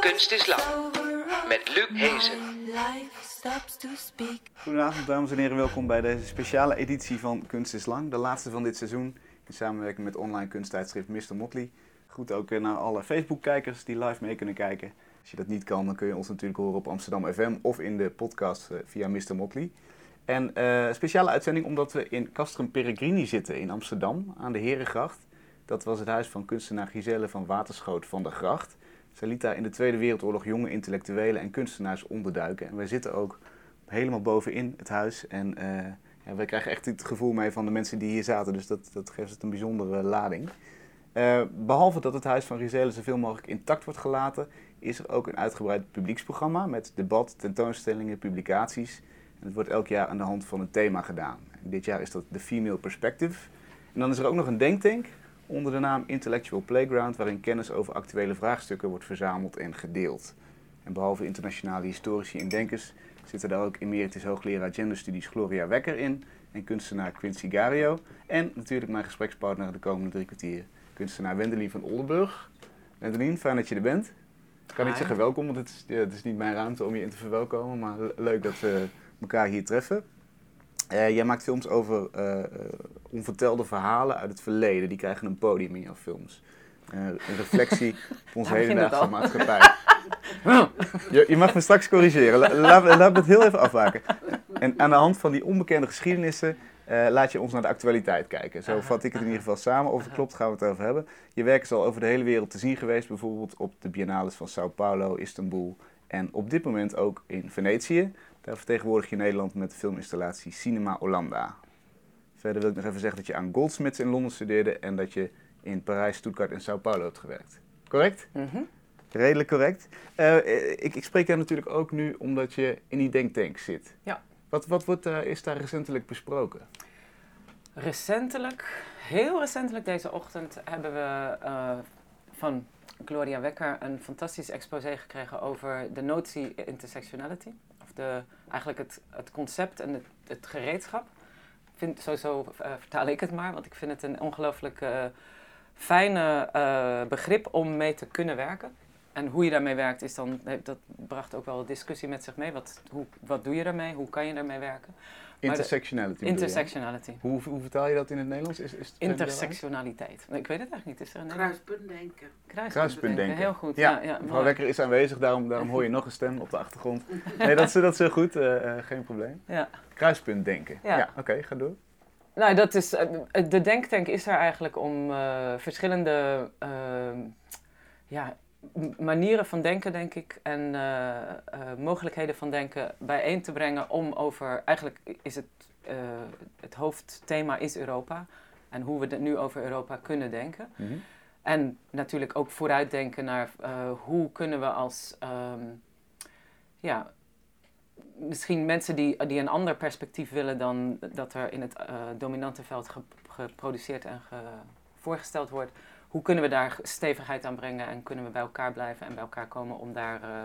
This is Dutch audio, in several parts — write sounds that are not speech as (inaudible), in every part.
Kunst is lang. Met Luc Hezen. Goedenavond dames en heren, welkom bij deze speciale editie van Kunst is Lang. De laatste van dit seizoen in samenwerking met online kunsttijdschrift Mr. Motley. Goed ook naar alle Facebook-kijkers die live mee kunnen kijken. Als je dat niet kan, dan kun je ons natuurlijk horen op Amsterdam FM of in de podcast eh, via Mr. Motley. En eh, speciale uitzending omdat we in Castrum Peregrini zitten in Amsterdam aan de Herengracht. Dat was het huis van kunstenaar Giselle van Waterschoot van der Gracht. Zij liet daar in de Tweede Wereldoorlog jonge intellectuelen en kunstenaars onderduiken. En wij zitten ook helemaal bovenin het huis. En eh ja, wij krijgen echt het gevoel mee van de mensen die hier zaten. Dus dat, dat geeft het een bijzondere lading. Eh, behalve dat het huis van Gisele zoveel mogelijk intact wordt gelaten, is er ook een uitgebreid publieksprogramma met debat, tentoonstellingen, publicaties. En het wordt elk jaar aan de hand van een thema gedaan. Dit jaar is dat de Female Perspective. En dan is er ook nog een denktank onder de naam Intellectual Playground, waarin kennis over actuele vraagstukken wordt verzameld en gedeeld. En behalve internationale historici en denkers zitten daar ook emeritus hoogleraar genderstudies Gloria Wekker in en kunstenaar Quincy Gario. En natuurlijk mijn gesprekspartner de komende drie kwartier, kunstenaar Wendelin van Oldenburg. Wendelin, fijn dat je er bent. Ik kan niet zeggen welkom, want het is, ja, het is niet mijn ruimte om je in te verwelkomen, maar le- leuk dat we elkaar hier treffen. Eh, jij maakt films over eh, onvertelde verhalen uit het verleden. Die krijgen een podium in jouw films. Eh, een reflectie (laughs) op onze hedendaagse maatschappij. (laughs) Je, je mag me straks corrigeren. La- Laat, laat me het heel even afwaken. En aan de hand van die onbekende geschiedenissen eh, laat je ons naar de actualiteit kijken. Zo vat ik het in ieder geval samen. Of het klopt, gaan we het over hebben. Je werk is al over de hele wereld te zien geweest. Bijvoorbeeld op de biennales van Sao Paulo, Istanbul en op dit moment ook in Venetië. Daar vertegenwoordig je Nederland met de filminstallatie Cinema Hollanda. Verder wil ik nog even zeggen dat je aan Goldsmiths in Londen studeerde en dat je in Parijs, Stuttgart en Sao Paulo hebt gewerkt. Correct? Mhm. Redelijk correct. Eh, ik, ik spreek jou natuurlijk ook nu omdat je in die denktank zit. Ja. Wat, wat wordt, daar is daar recentelijk besproken? Recentelijk, heel recentelijk deze ochtend, hebben we eh, van Gloria Wekker een fantastisch exposé gekregen over de notie intersectionality. Of de, eigenlijk het, het concept en het, het gereedschap. Vind, sowieso eh, vertaal ik het maar, want ik vind het een ongelooflijk eh, fijne eh, begrip om mee te kunnen werken. En hoe je daarmee werkt, is dan, dat bracht ook wel discussie met zich mee. Wat, hoe, wat doe je daarmee? Hoe kan je daarmee werken? de- Intersectionality. je? Intersectionality. Hoe, hoe vertaal je dat in het Nederlands? Is, is het Intersectionaliteit. Nee, ik weet het eigenlijk niet. Is er een Kruispuntdenken. Kruispuntdenken. Heel goed. Ja, Ja, ja, mevrouw. Wekker is aanwezig, daarom, daarom hoor je nog een stem op de achtergrond. (laughs) Nee, dat is, dat is heel goed, eh, eh, geen probleem. Ja. Kruispunt denken. Ja, Ja. oké, ga door. Nou, dat is, eh, de denktank is er eigenlijk om eh, verschillende ja, manieren van denken, denk ik, en eh, eh, mogelijkheden van denken bijeen te brengen om over, eigenlijk is het, eh, het hoofdthema is Europa en hoe we het nu over Europa kunnen denken. Mhm. En natuurlijk ook vooruitdenken naar hoe kunnen we als, ehm, ja, misschien mensen die, die een ander perspectief willen dan dat er in het dominante veld ge- geproduceerd en ge- voorgesteld wordt. Hoe kunnen we daar stevigheid aan brengen en kunnen we bij elkaar blijven en bij elkaar komen om daar eh,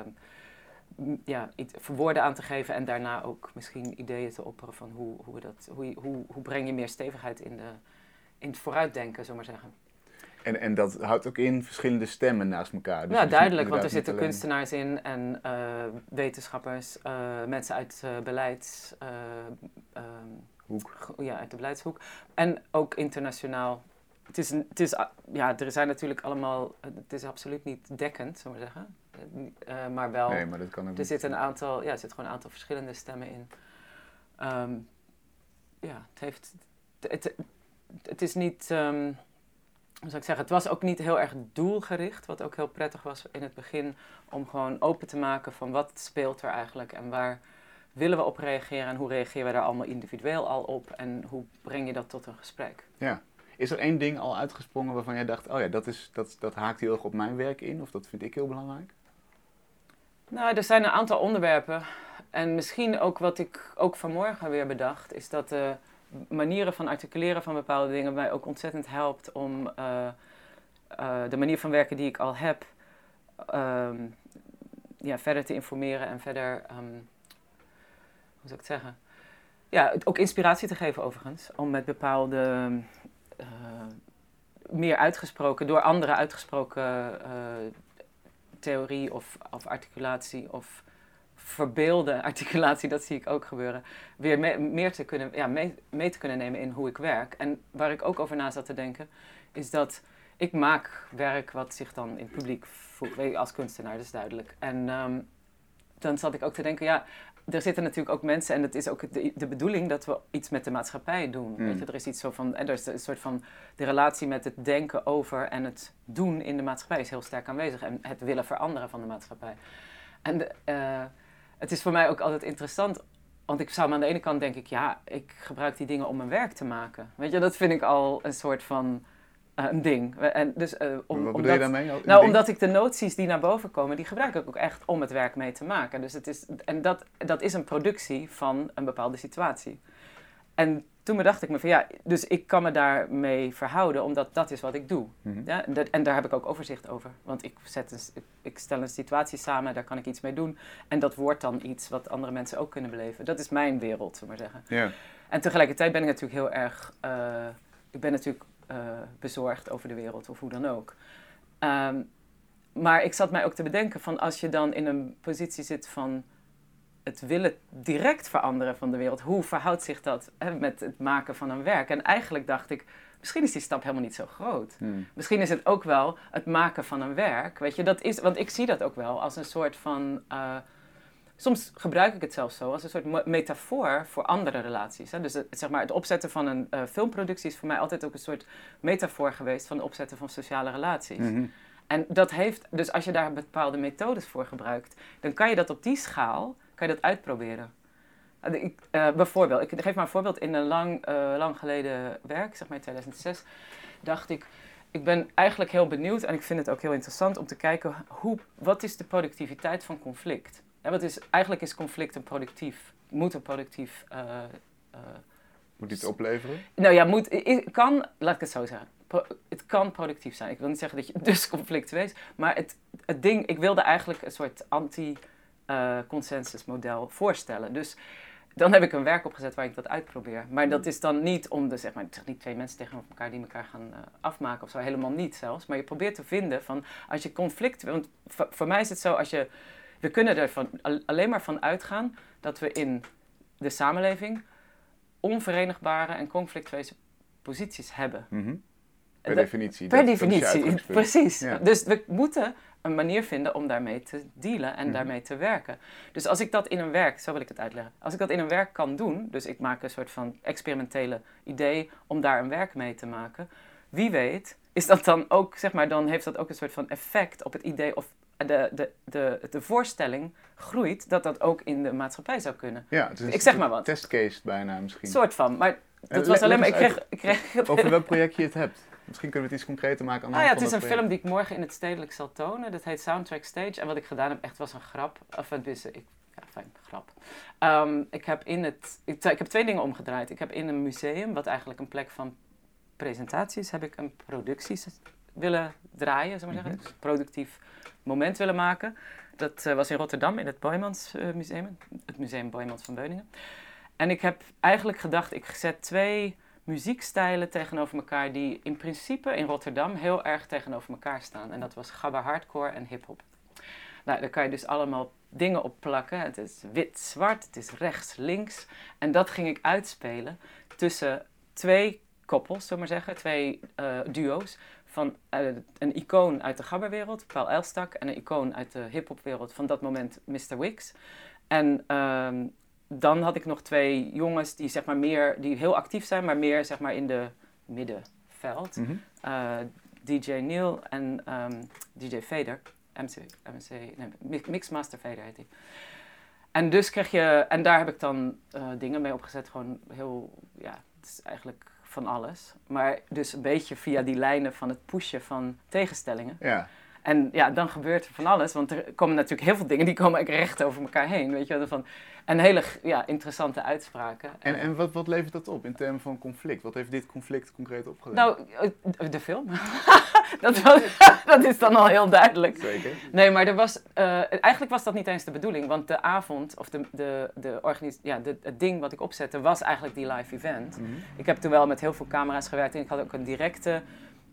m- ja, iets woorden aan te geven en daarna ook misschien ideeën te opperen van hoe, hoe, we dat, hoe, hoe, hoe breng je meer stevigheid in, de, in het vooruitdenken, zullen we maar zeggen. En, en dat houdt ook in verschillende stemmen naast elkaar. Dus ja, duidelijk, want er zitten alleen- kunstenaars in en eh, wetenschappers, eh, mensen uit uh, beleids, eh, ehm, Hoek. ja, uit de beleidshoek. En ook internationaal. Het is, een- het is, a- ja, er zijn natuurlijk allemaal, het is absoluut niet dekkend, zullen we zeggen. Eh, eh, maar wel, Nee, maar dat kan ook er zitten een aantal, ja, er zitten gewoon een aantal verschillende stemmen in. Ehm, ja, het heeft, het, het, het is niet, ehm, hoe zou ik zeggen, het was ook niet heel erg doelgericht, wat ook heel prettig was in het begin, om gewoon open te maken van wat speelt er eigenlijk en waar willen we op reageren en hoe reageren we daar allemaal individueel al op en hoe breng je dat tot een gesprek. Ja. Is er één ding al uitgesprongen waarvan jij dacht, oh ja, dat, is, dat, dat haakt heel erg op mijn werk in, of dat vind ik heel belangrijk? Nou, er zijn een aantal onderwerpen. En misschien ook wat ik ook vanmorgen weer bedacht, is dat de manieren van articuleren van bepaalde dingen mij ook ontzettend helpt om eh, eh, de manier van werken die ik al heb, ehm, ja, verder te informeren en verder, ehm, hoe zou ik het zeggen? Ja, ook inspiratie te geven overigens. Om met bepaalde, eh, meer uitgesproken, door anderen uitgesproken eh, theorie of, of articulatie of verbeelde (laughs) articulatie, dat zie ik ook gebeuren, weer me- meer te kunnen, ja, mee, mee te kunnen nemen in hoe ik werk. En waar ik ook over na zat te denken, is dat ik maak werk wat zich dan in het publiek voelt, je, als kunstenaar, dat is duidelijk. En ehm, dan zat ik ook te denken, ja, er zitten natuurlijk ook mensen, en het is ook de, de bedoeling dat we iets met de maatschappij doen. Mm. Weet je, er is iets zo van, en er is een soort van, de relatie met het denken over en het doen in de maatschappij is heel sterk aanwezig. En het willen veranderen van de maatschappij. En de, eh, het is voor mij ook altijd interessant, want ik zou me aan de ene kant denk ik, ja, ik gebruik die dingen om mijn werk te maken. Weet je, dat vind ik al een soort van een ding. En dus, eh, om, Wat bedoel omdat, je daarmee? Een nou, ding? omdat ik de noties die naar boven komen, die gebruik ik ook echt om het werk mee te maken. Dus het is, en dat, dat is een productie van een bepaalde situatie. En toen bedacht ik me van ja, dus ik kan me daarmee verhouden, omdat dat is wat ik doe. Mhm. Ja, en, dat- en daar heb ik ook overzicht over. Want ik, zet een, ik, stel een situatie samen, daar kan ik iets mee doen. En dat wordt dan iets wat andere mensen ook kunnen beleven. Dat is mijn wereld, zullen we maar zeggen. Ja. En tegelijkertijd ben ik natuurlijk heel erg. eh, ik ben natuurlijk eh, bezorgd over de wereld of hoe dan ook. Ehm, maar ik zat mij ook te bedenken van als je dan in een positie zit van het willen direct veranderen van de wereld, hoe verhoudt zich dat hè, met het maken van een werk? En eigenlijk dacht ik, misschien is die stap helemaal niet zo groot. Hmm. Misschien is het ook wel het maken van een werk. Weet je, dat is, want ik zie dat ook wel als een soort van. eh, soms gebruik ik het zelfs zo als een soort metafoor voor andere relaties. Hè? Dus het, zeg maar, het opzetten van een eh, filmproductie is voor mij altijd ook een soort metafoor geweest van het opzetten van sociale relaties. Mhm. En dat heeft, dus als je daar bepaalde methodes voor gebruikt, dan kan je dat op die schaal, kan je dat uitproberen. En Ik, eh, bijvoorbeeld, ik geef maar een voorbeeld. In een lang, eh, lang geleden werk, zeg maar in 2006, dacht ik, ik ben eigenlijk heel benieuwd en ik vind het ook heel interessant om te kijken hoe, wat is de productiviteit van conflict? Ja, wat is, eigenlijk is conflict een productief, moet een productief eh, eh, Moet iets opleveren? nou ja, moet, kan, laat ik het zo zeggen. Pro- het kan productief zijn. Ik wil niet zeggen dat je (laughs) dus conflictueus, maar het, het ding, ik wilde eigenlijk een soort anti-consensus model voorstellen. Dus dan heb ik een werk opgezet waar ik dat uitprobeer. Maar dat is dan niet om de, zeg maar, niet twee mensen tegenover elkaar die elkaar gaan eh, afmaken of zo, helemaal niet zelfs. Maar je probeert te vinden van, als je conflict, want voor, voor mij is het zo, als je, we kunnen er van, alleen maar van uitgaan dat we in de samenleving onverenigbare en conflictueuze posities hebben. Mhm. Per definitie. Per dat- definitie, (laughs) precies. Ja. Dus we moeten een manier vinden om daarmee te dealen en Mhm. daarmee te werken. Dus als ik dat in een werk, zo wil ik het uitleggen, als ik dat in een werk kan doen, dus ik maak een soort van experimentele idee om daar een werk mee te maken, wie weet, is dat dan ook, zeg maar, dan heeft dat ook een soort van effect op het idee of de, de, de, de voorstelling groeit dat dat ook in de maatschappij zou kunnen. Ja, het is Ik zeg maar wat. Testcase bijna misschien. Soort van, maar dat Eh, was le- alleen maar, ik kreeg, ik kreeg (laughs) Over welk project je het hebt. Misschien kunnen we het iets concreter maken Ah ja, het is een dat film die ik morgen in het stedelijk zal tonen. Dat heet Soundtrack Stage. En wat ik gedaan heb, echt was een grap. Of het is, ik, ja, fijn, grap. Ehm, ik, heb in het, ik, ik heb twee dingen omgedraaid. Ik heb in een museum, wat eigenlijk een plek van presentaties, heb ik een producties willen draaien, zeg maar zeggen. Mhm. Dus productief moment willen maken. Dat eh, was in Rotterdam, in het Boymans eh, Museum. Het Museum Boymans van Beuningen. En ik heb eigenlijk gedacht, ik zet twee muziekstijlen tegenover elkaar die in principe in Rotterdam heel erg tegenover elkaar staan. En dat was gabba hardcore en hip-hop. Nou, daar kan je dus allemaal dingen op plakken. Het is wit-zwart, het is rechts-links. En dat ging ik uitspelen tussen twee koppels, we maar zeggen, twee eh, duo's. Van eh, een icoon uit de gabberwereld, Paul Elstak, en een icoon uit de hip-hopwereld van dat moment, Mr. Wicks. En ehm, dan had ik nog twee jongens die, zeg maar, meer, die heel actief zijn, maar meer zeg maar, in de middenveld. Mhm. Eh, DJ Neil en ehm, DJ Vader. MC, MC, nee, Mi- Mixmaster Vader heet hij. En dus kreeg je, en daar heb ik dan eh, dingen mee opgezet, gewoon heel, ja, het is eigenlijk van alles. Maar dus een beetje via die lijnen van het pushen van tegenstellingen. Ja. En ja, dan gebeurt er van alles, want er komen natuurlijk heel veel dingen die komen recht over elkaar heen, weet je wel. Van, en hele ja, interessante uitspraken. En, en wat, wat levert dat op in termen van conflict? Wat heeft dit conflict concreet opgeleverd? Nou, eh, de film. (laughs) dat, was, (laughs) dat is dan al heel duidelijk. Zeker. Nee, maar er was, eh, eigenlijk was dat niet eens de bedoeling. Want de avond, of de, de, de organis ja, de, het ding wat ik opzette, was eigenlijk die live event. Mhm. Ik heb toen wel met heel veel camera's gewerkt en ik had ook een directe...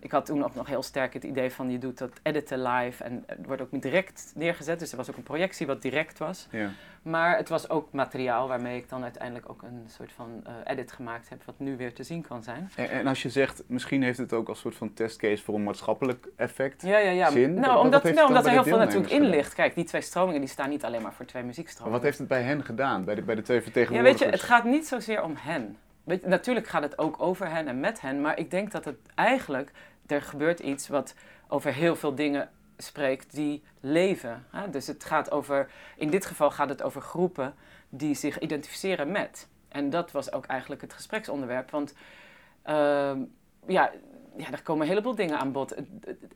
Ik had toen ook nog heel sterk het idee van je doet dat editen live en het wordt ook niet direct neergezet. Dus er was ook een projectie wat direct was. Ja. Maar het was ook materiaal waarmee ik dan uiteindelijk ook een soort van eh, edit gemaakt heb, wat nu weer te zien kan zijn. En, en als je zegt, misschien heeft het ook als soort van testcase voor een maatschappelijk effect. Ja, ja, ja. Zin? Nou, wat omdat, nou, omdat er heel veel natuurlijk in ligt. Kijk, die twee stromingen die staan niet alleen maar voor twee Maar muziekstromingen. wat heeft het bij hen gedaan, bij de, bij de twee Ja, weet vertegenwoordigers? je, het gaat niet zozeer om hen. Weet je, natuurlijk gaat het ook over hen en met hen, maar ik denk dat het eigenlijk, er gebeurt iets wat over heel veel dingen spreekt die leven. Hè? Dus het gaat over, in dit geval gaat het over groepen die zich identificeren met. En dat was ook eigenlijk het gespreksonderwerp, want ehm, ja, ja, er komen een heleboel dingen aan bod. Het,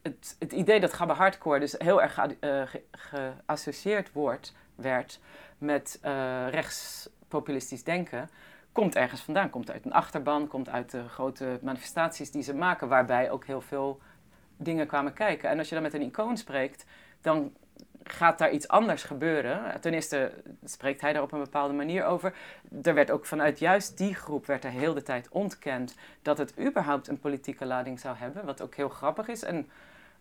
het, het, idee dat gabber hardcore dus heel erg eh, ge- geassocieerd wordt, werd met eh, rechtspopulistisch denken, komt ergens vandaan. Komt uit een achterban, komt uit de grote manifestaties die ze maken, waarbij ook heel veel dingen kwamen kijken. En als je dan met een icoon spreekt, dan gaat daar iets anders gebeuren. Ten eerste spreekt hij daar op een bepaalde manier over. Er werd ook vanuit juist die groep werd er heel de tijd ontkend dat het überhaupt een politieke lading zou hebben. Wat ook heel grappig is en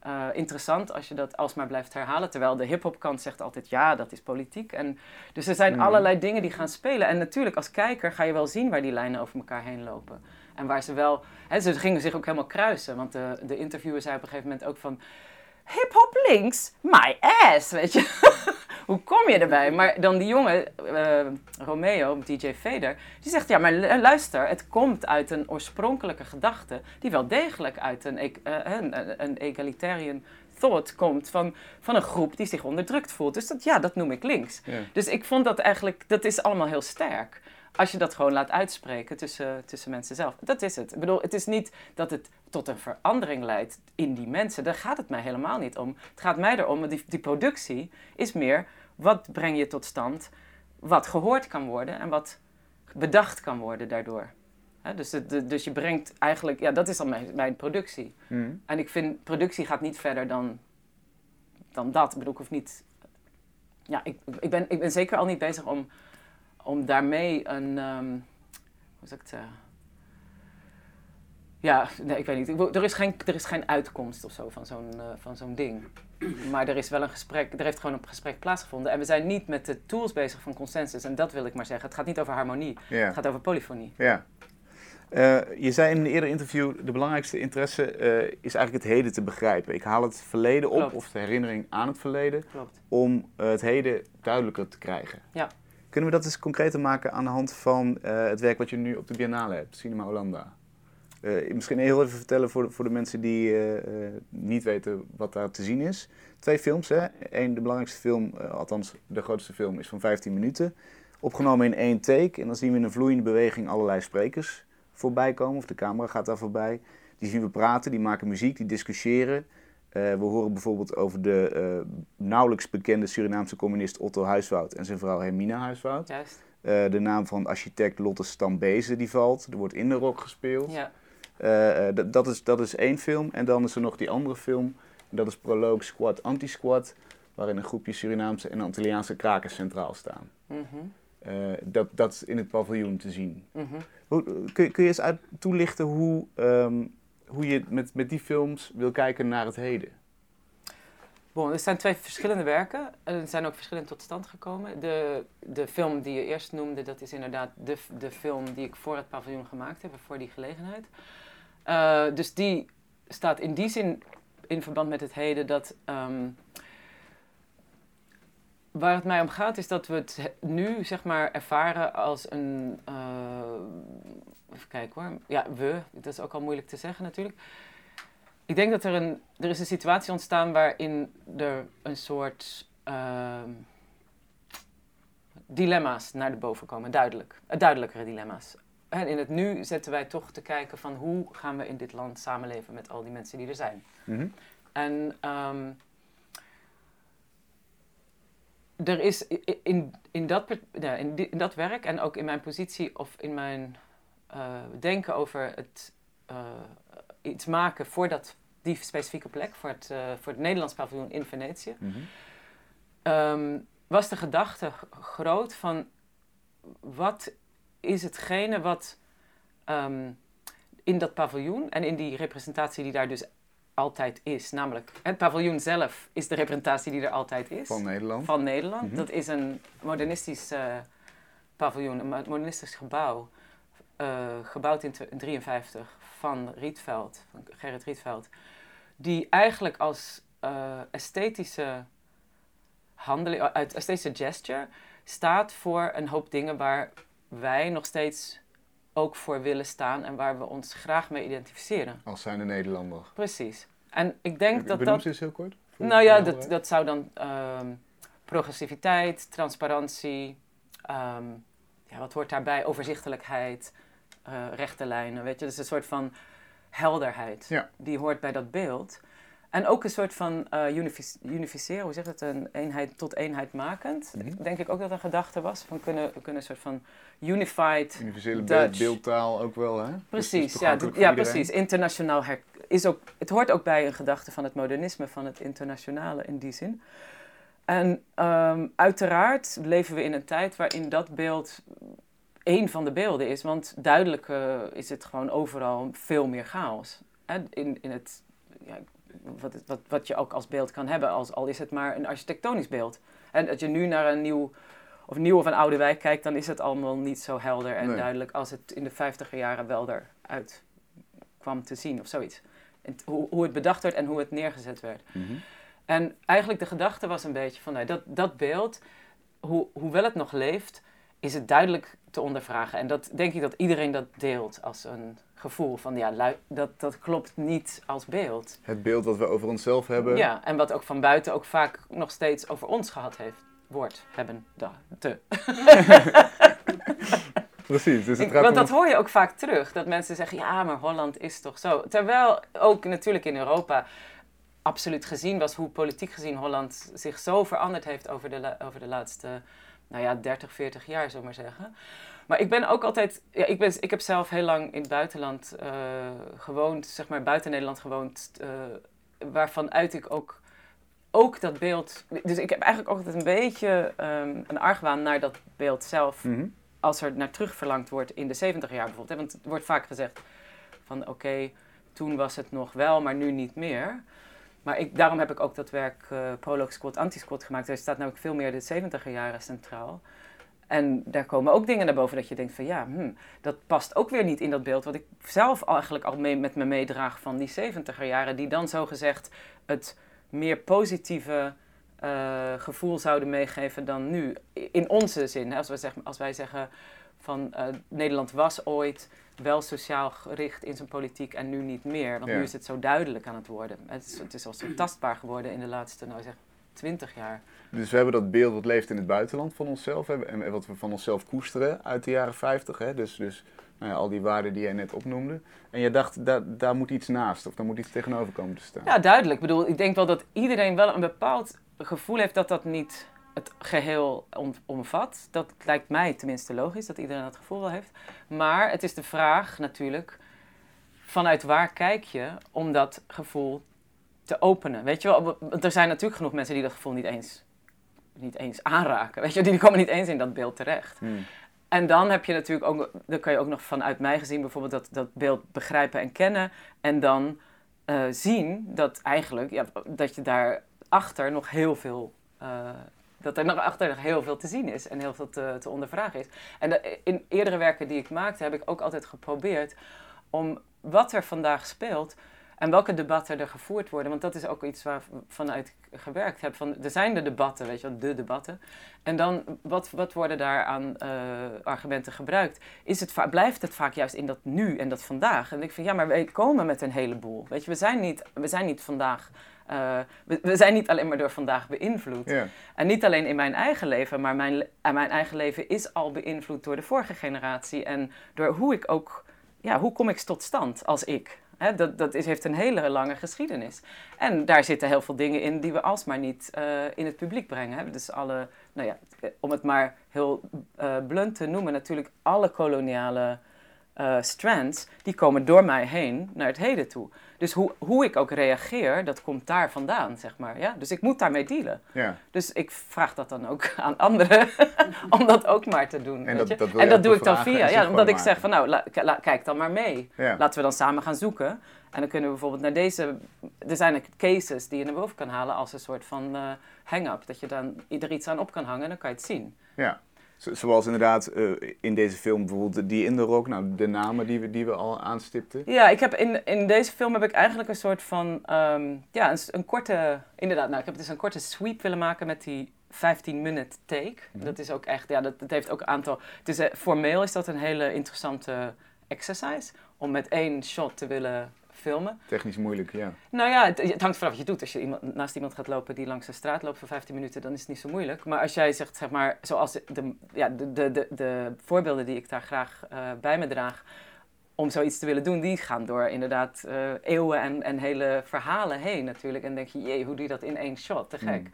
eh, interessant als je dat alsmaar blijft herhalen. Terwijl de hip-hop kant zegt altijd ja, dat is politiek. En, dus er zijn Mhm. allerlei dingen die gaan spelen. En natuurlijk, als kijker ga je wel zien waar die lijnen over elkaar heen lopen. En waar ze wel. Hè, ze gingen zich ook helemaal kruisen. Want de, de interviewer zei op een gegeven moment ook van. Hip-hop links, my ass, weet je. (laughs) Hoe kom je erbij? Maar dan die jongen, eh, Romeo, DJ Vader, die zegt: Ja, maar lu- luister, het komt uit een oorspronkelijke gedachte. die wel degelijk uit een, eh, een, een egalitarian thought komt. Van, van een groep die zich onderdrukt voelt. Dus dat, ja, dat noem ik links. Ja. Dus ik vond dat eigenlijk, dat is allemaal heel sterk. Als je dat gewoon laat uitspreken tussen, tussen mensen zelf. Dat is het. Ik bedoel, het is niet dat het tot een verandering leidt in die mensen. Daar gaat het mij helemaal niet om. Het gaat mij erom, die, die productie is meer, wat breng je tot stand? Wat gehoord kan worden en wat bedacht kan worden daardoor. Dus, het- dus je brengt eigenlijk, ja, dat is dan mijn, mijn productie. Mhm. En ik vind, productie gaat niet verder dan, dan dat. Ik bedoel, ik hoef niet... Ja, ik, ik, ben, ik ben zeker al niet bezig om, om daarmee een... ehm, hoe zou ik het zeggen? Ja, nee, ik weet niet. Ik Er is geen, er is geen uitkomst of zo van zo'n eh, van zo'n ding. Maar er is wel een gesprek, er heeft gewoon een gesprek plaatsgevonden. En we zijn niet met de tools bezig van consensus. En dat wil ik maar zeggen. Het gaat niet over harmonie. Het gaat over polyfonie. Ja. Eh, je zei in een eerder interview, de belangrijkste interesse eh, is eigenlijk het heden te begrijpen. Ik haal het verleden op, Klopt. of de herinnering aan het verleden, Klopt. om het heden duidelijker te krijgen. Ja. Kunnen we dat eens concreter maken aan de hand van eh, het werk wat je nu op de Biennale hebt, Cinema Hollanda? Eh, misschien heel even vertellen voor de, voor de mensen die eh, niet weten wat daar te zien is. Twee films, hè? Eén, de belangrijkste film, althans de grootste film, is van 15 minuten. Opgenomen in één take. En dan zien we in een vloeiende beweging allerlei sprekers voorbij komen. Of de camera gaat daar voorbij. Die zien we praten, die maken muziek, die discussiëren. Eh, we horen bijvoorbeeld over de eh, nauwelijks bekende Surinaamse communist Otto Huiswoud en zijn vrouw Hermina Huiswoud. Juist. Eh, de naam van architect Lotte Stambezen die valt. Er wordt in de rock gespeeld. Ja. Dat- is, dat is één film. En dan is er nog die andere film. Dat is Prologue Squad Anti-Squad. Waarin een groepje Surinaamse en Antilliaanse krakers centraal staan. Mhm. Dat, dat is in het paviljoen te zien. Hoe, kun, je- kun je eens uit, toelichten hoe, ehm, hoe je met, met die films wil kijken naar het heden? Bon, er zijn twee verschillende werken. Er zijn ook verschillend tot stand gekomen. De, de film die je eerst noemde, dat is inderdaad de, de film die ik voor het paviljoen gemaakt heb, voor die gelegenheid. Eh, dus die staat in die zin in verband met het heden dat... ehm, waar het mij om gaat is dat we het he- nu zeg maar ervaren als een... eh, even kijken hoor. Ja, we. Dat is ook al moeilijk te zeggen natuurlijk. Ik denk dat er een, er is een situatie ontstaan waarin er een soort ehm, dilemma's naar de boven komen, duidelijk. Eh, duidelijkere dilemma's. En in het nu zetten wij toch te kijken van hoe gaan we in dit land samenleven met al die mensen die er zijn. Mhm. En ehm, er is in, in, dat, in dat werk en ook in mijn positie of in mijn eh, denken over het eh, iets maken voor dat, die specifieke plek, voor het, eh, voor het Nederlands paviljoen in Venetië, Mhm. ehm, was de gedachte groot van wat is hetgene wat ehm, in dat paviljoen en in die representatie die daar dus altijd is, namelijk het paviljoen zelf is de representatie die er altijd is Van Nederland. van Nederland. Mhm. Dat is een modernistisch paviljoen, een mo- modernistisch gebouw, eh, gebouwd in 1953 van Rietveld, van Gerrit Rietveld, die eigenlijk als eh, esthetische handeling, eh, uit esthetische gesture, staat voor een hoop dingen waar wij nog steeds ook voor willen staan en waar we ons graag mee identificeren. Als zijnde Nederlander. Precies. En ik denk dat dat... ze eens heel kort. Nou ja, de dat, dat zou dan ehm, progressiviteit, transparantie, ehm, ja, wat hoort daarbij? Overzichtelijkheid, eh, rechte lijnen, weet je. Dus een soort van helderheid, Ja. die hoort bij dat beeld. En ook een soort van unific- unificeren, hoe zeg je het, een eenheid tot eenheid makend. Mhm. Denk ik ook dat een gedachte was, van kunnen, we kunnen een soort van unified Universele Dutch. beeldtaal ook wel, hè? Dus Precies, ja, ja precies. Internationaal her- is ook, het hoort ook bij een gedachte van het modernisme, van het internationale in die zin. En ehm, uiteraard leven we in een tijd waarin dat beeld één van de beelden is, want duidelijk eh, is het gewoon overal veel meer chaos. Hè? In, in het, ja, wat, wat, wat je ook als beeld kan hebben, als, al is het maar een architectonisch beeld. En dat je nu naar een nieuw of nieuw of een oude wijk kijkt, dan is het allemaal niet zo helder en Nee. duidelijk als het in de vijftiger jaren wel eruit kwam te zien of zoiets. En hoe, hoe het bedacht werd en hoe het neergezet werd. Mhm. En eigenlijk de gedachte was een beetje van nou, dat, dat beeld, hoe, hoewel het nog leeft, is het duidelijk te ondervragen. En dat denk ik dat iedereen dat deelt als een gevoel van ja, dat, dat klopt niet als beeld. Het beeld wat we over onszelf hebben. Ja, en wat ook van buiten ook vaak nog steeds over ons gehad heeft. Wordt, hebben, da, te. (laughs) Precies. Dus het Ik- want om- dat hoor je ook vaak terug. Dat mensen zeggen, ja, maar Holland is toch zo. Terwijl ook natuurlijk in Europa absoluut gezien was hoe politiek gezien Holland zich zo veranderd heeft over de, over de laatste, nou ja, 30, 40 jaar, we maar zeggen. Maar ik ben ook altijd, ja, ik, ben, ik heb zelf heel lang in het buitenland eh, gewoond, zeg maar buiten Nederland gewoond, eh, waarvan uit ik ook, ook dat beeld, dus ik heb eigenlijk altijd een beetje ehm, een argwaan naar dat beeld zelf Mhm. als er naar terug verlangd wordt in de 70 jaar bijvoorbeeld. Hè? Want het wordt vaak gezegd van oké, toen was het nog wel, maar nu niet meer. Maar ik, daarom heb ik ook dat werk eh prologue squat, anti-squat gemaakt. Er staat namelijk veel meer de 70er jaren centraal. En daar komen ook dingen naar boven dat je denkt van ja, hm, dat past ook weer niet in dat beeld wat ik zelf eigenlijk al met me meedraag van die 70er jaren. Die dan zogezegd het meer positieve eh, gevoel zouden meegeven dan nu. In onze zin, hè, als, wij zeggen, als wij zeggen van eh, Nederland was ooit wel sociaal gericht in zijn politiek en nu niet meer. Want Ja. nu is het zo duidelijk aan het worden. Het is, het is al zo tastbaar geworden in de laatste, nou zeg, 20 jaar. Dus we hebben dat beeld wat leeft in het buitenland van onszelf en wat we van onszelf koesteren uit de jaren 50. Hè? Dus, dus nou ja, al die waarden die jij net opnoemde. En je dacht, daar, daar moet iets naast of daar moet iets tegenover komen te staan. Ja, duidelijk. Ik bedoel, ik denk wel dat iedereen wel een bepaald gevoel heeft dat dat niet het geheel om- omvat. Dat lijkt mij tenminste logisch, dat iedereen dat gevoel wel heeft. Maar het is de vraag natuurlijk, vanuit waar kijk je om dat gevoel te openen? Weet je wel, want er zijn natuurlijk genoeg mensen die dat gevoel niet eens, niet eens aanraken. Weet je, wel, die komen niet eens in dat beeld terecht. Hmm. En dan heb je natuurlijk ook, dan kan je ook nog vanuit mij gezien bijvoorbeeld dat, dat beeld begrijpen en kennen. En dan eh, zien dat eigenlijk, ja, dat je daarachter nog heel veel, eh, dat er nog achter nog heel veel te zien is en heel veel te, te ondervragen is. En in eerdere werken die ik maakte heb ik ook altijd geprobeerd om wat er vandaag speelt en welke debatten er gevoerd worden. Want dat is ook iets waar vanuit ik gewerkt heb. Van, er zijn de debatten, weet je wel, de debatten. En dan, wat, wat worden daar aan eh, argumenten gebruikt? Is het, blijft het vaak juist in dat nu en dat vandaag? En ik vind, ja, maar wij komen met een heleboel. Weet je, we zijn niet, we zijn niet vandaag... eh, we, we zijn niet alleen maar door vandaag beïnvloed. En niet alleen in mijn eigen leven, maar mijn, mijn eigen leven is al beïnvloed door de vorige generatie. En door hoe ik ook, ja, hoe kom ik tot stand als ik? Dat dat heeft een hele lange geschiedenis. En daar zitten heel veel dingen in die we alsmaar niet eh, in het publiek brengen. Hè. Dus alle, nou ja, eh, om het maar heel eh, blunt te noemen, natuurlijk alle koloniale eh, strands, die komen door mij heen naar het heden toe. Dus hoe, hoe ik ook reageer, dat komt daar vandaan, zeg maar. Ja? Dus ik moet daarmee dealen. Ja. Dus ik vraag dat dan ook (laughs) aan anderen (laughs) om dat ook maar te doen. En weet dat- je? dat en dat doe ik dan via, ja, omdat ik zeg van nou, la- k- la- kijk dan maar mee. Ja. Laten we dan samen gaan zoeken. En dan kunnen we bijvoorbeeld naar deze. Er zijn cases die je naar boven kan halen als een soort van eh hang-up. Dat je dan er iets aan op kan hangen en dan kan je het zien. Ja. Zo- Zoals inderdaad eh, in deze film bijvoorbeeld die in de rock, nou de namen die we, die we al aanstipten. Ja, ik heb in, in deze film heb ik eigenlijk een soort van. ehm, ja, een korte. Inderdaad, nou, ik heb dus een korte sweep willen maken met die 15-minute take. Mhm. Dat is ook echt. Ja, dat, dat heeft ook een aantal. Het is, eh, formeel is dat een hele interessante exercise. Om met één shot te willen filmen. Technisch moeilijk, ja. Nou ja, het, het hangt vanaf wat je doet. Als je iemand, naast iemand gaat lopen die langs de straat loopt voor 15 minuten, dan is het niet zo moeilijk. Maar als jij zegt, zeg maar, zoals de, ja, de, de, de, de voorbeelden die ik daar graag eh, bij me draag, om zoiets te willen doen, die gaan door inderdaad eh, eeuwen en, en hele verhalen heen natuurlijk. En denk je, jee, hoe doe je dat in één shot? Te gek. Mm.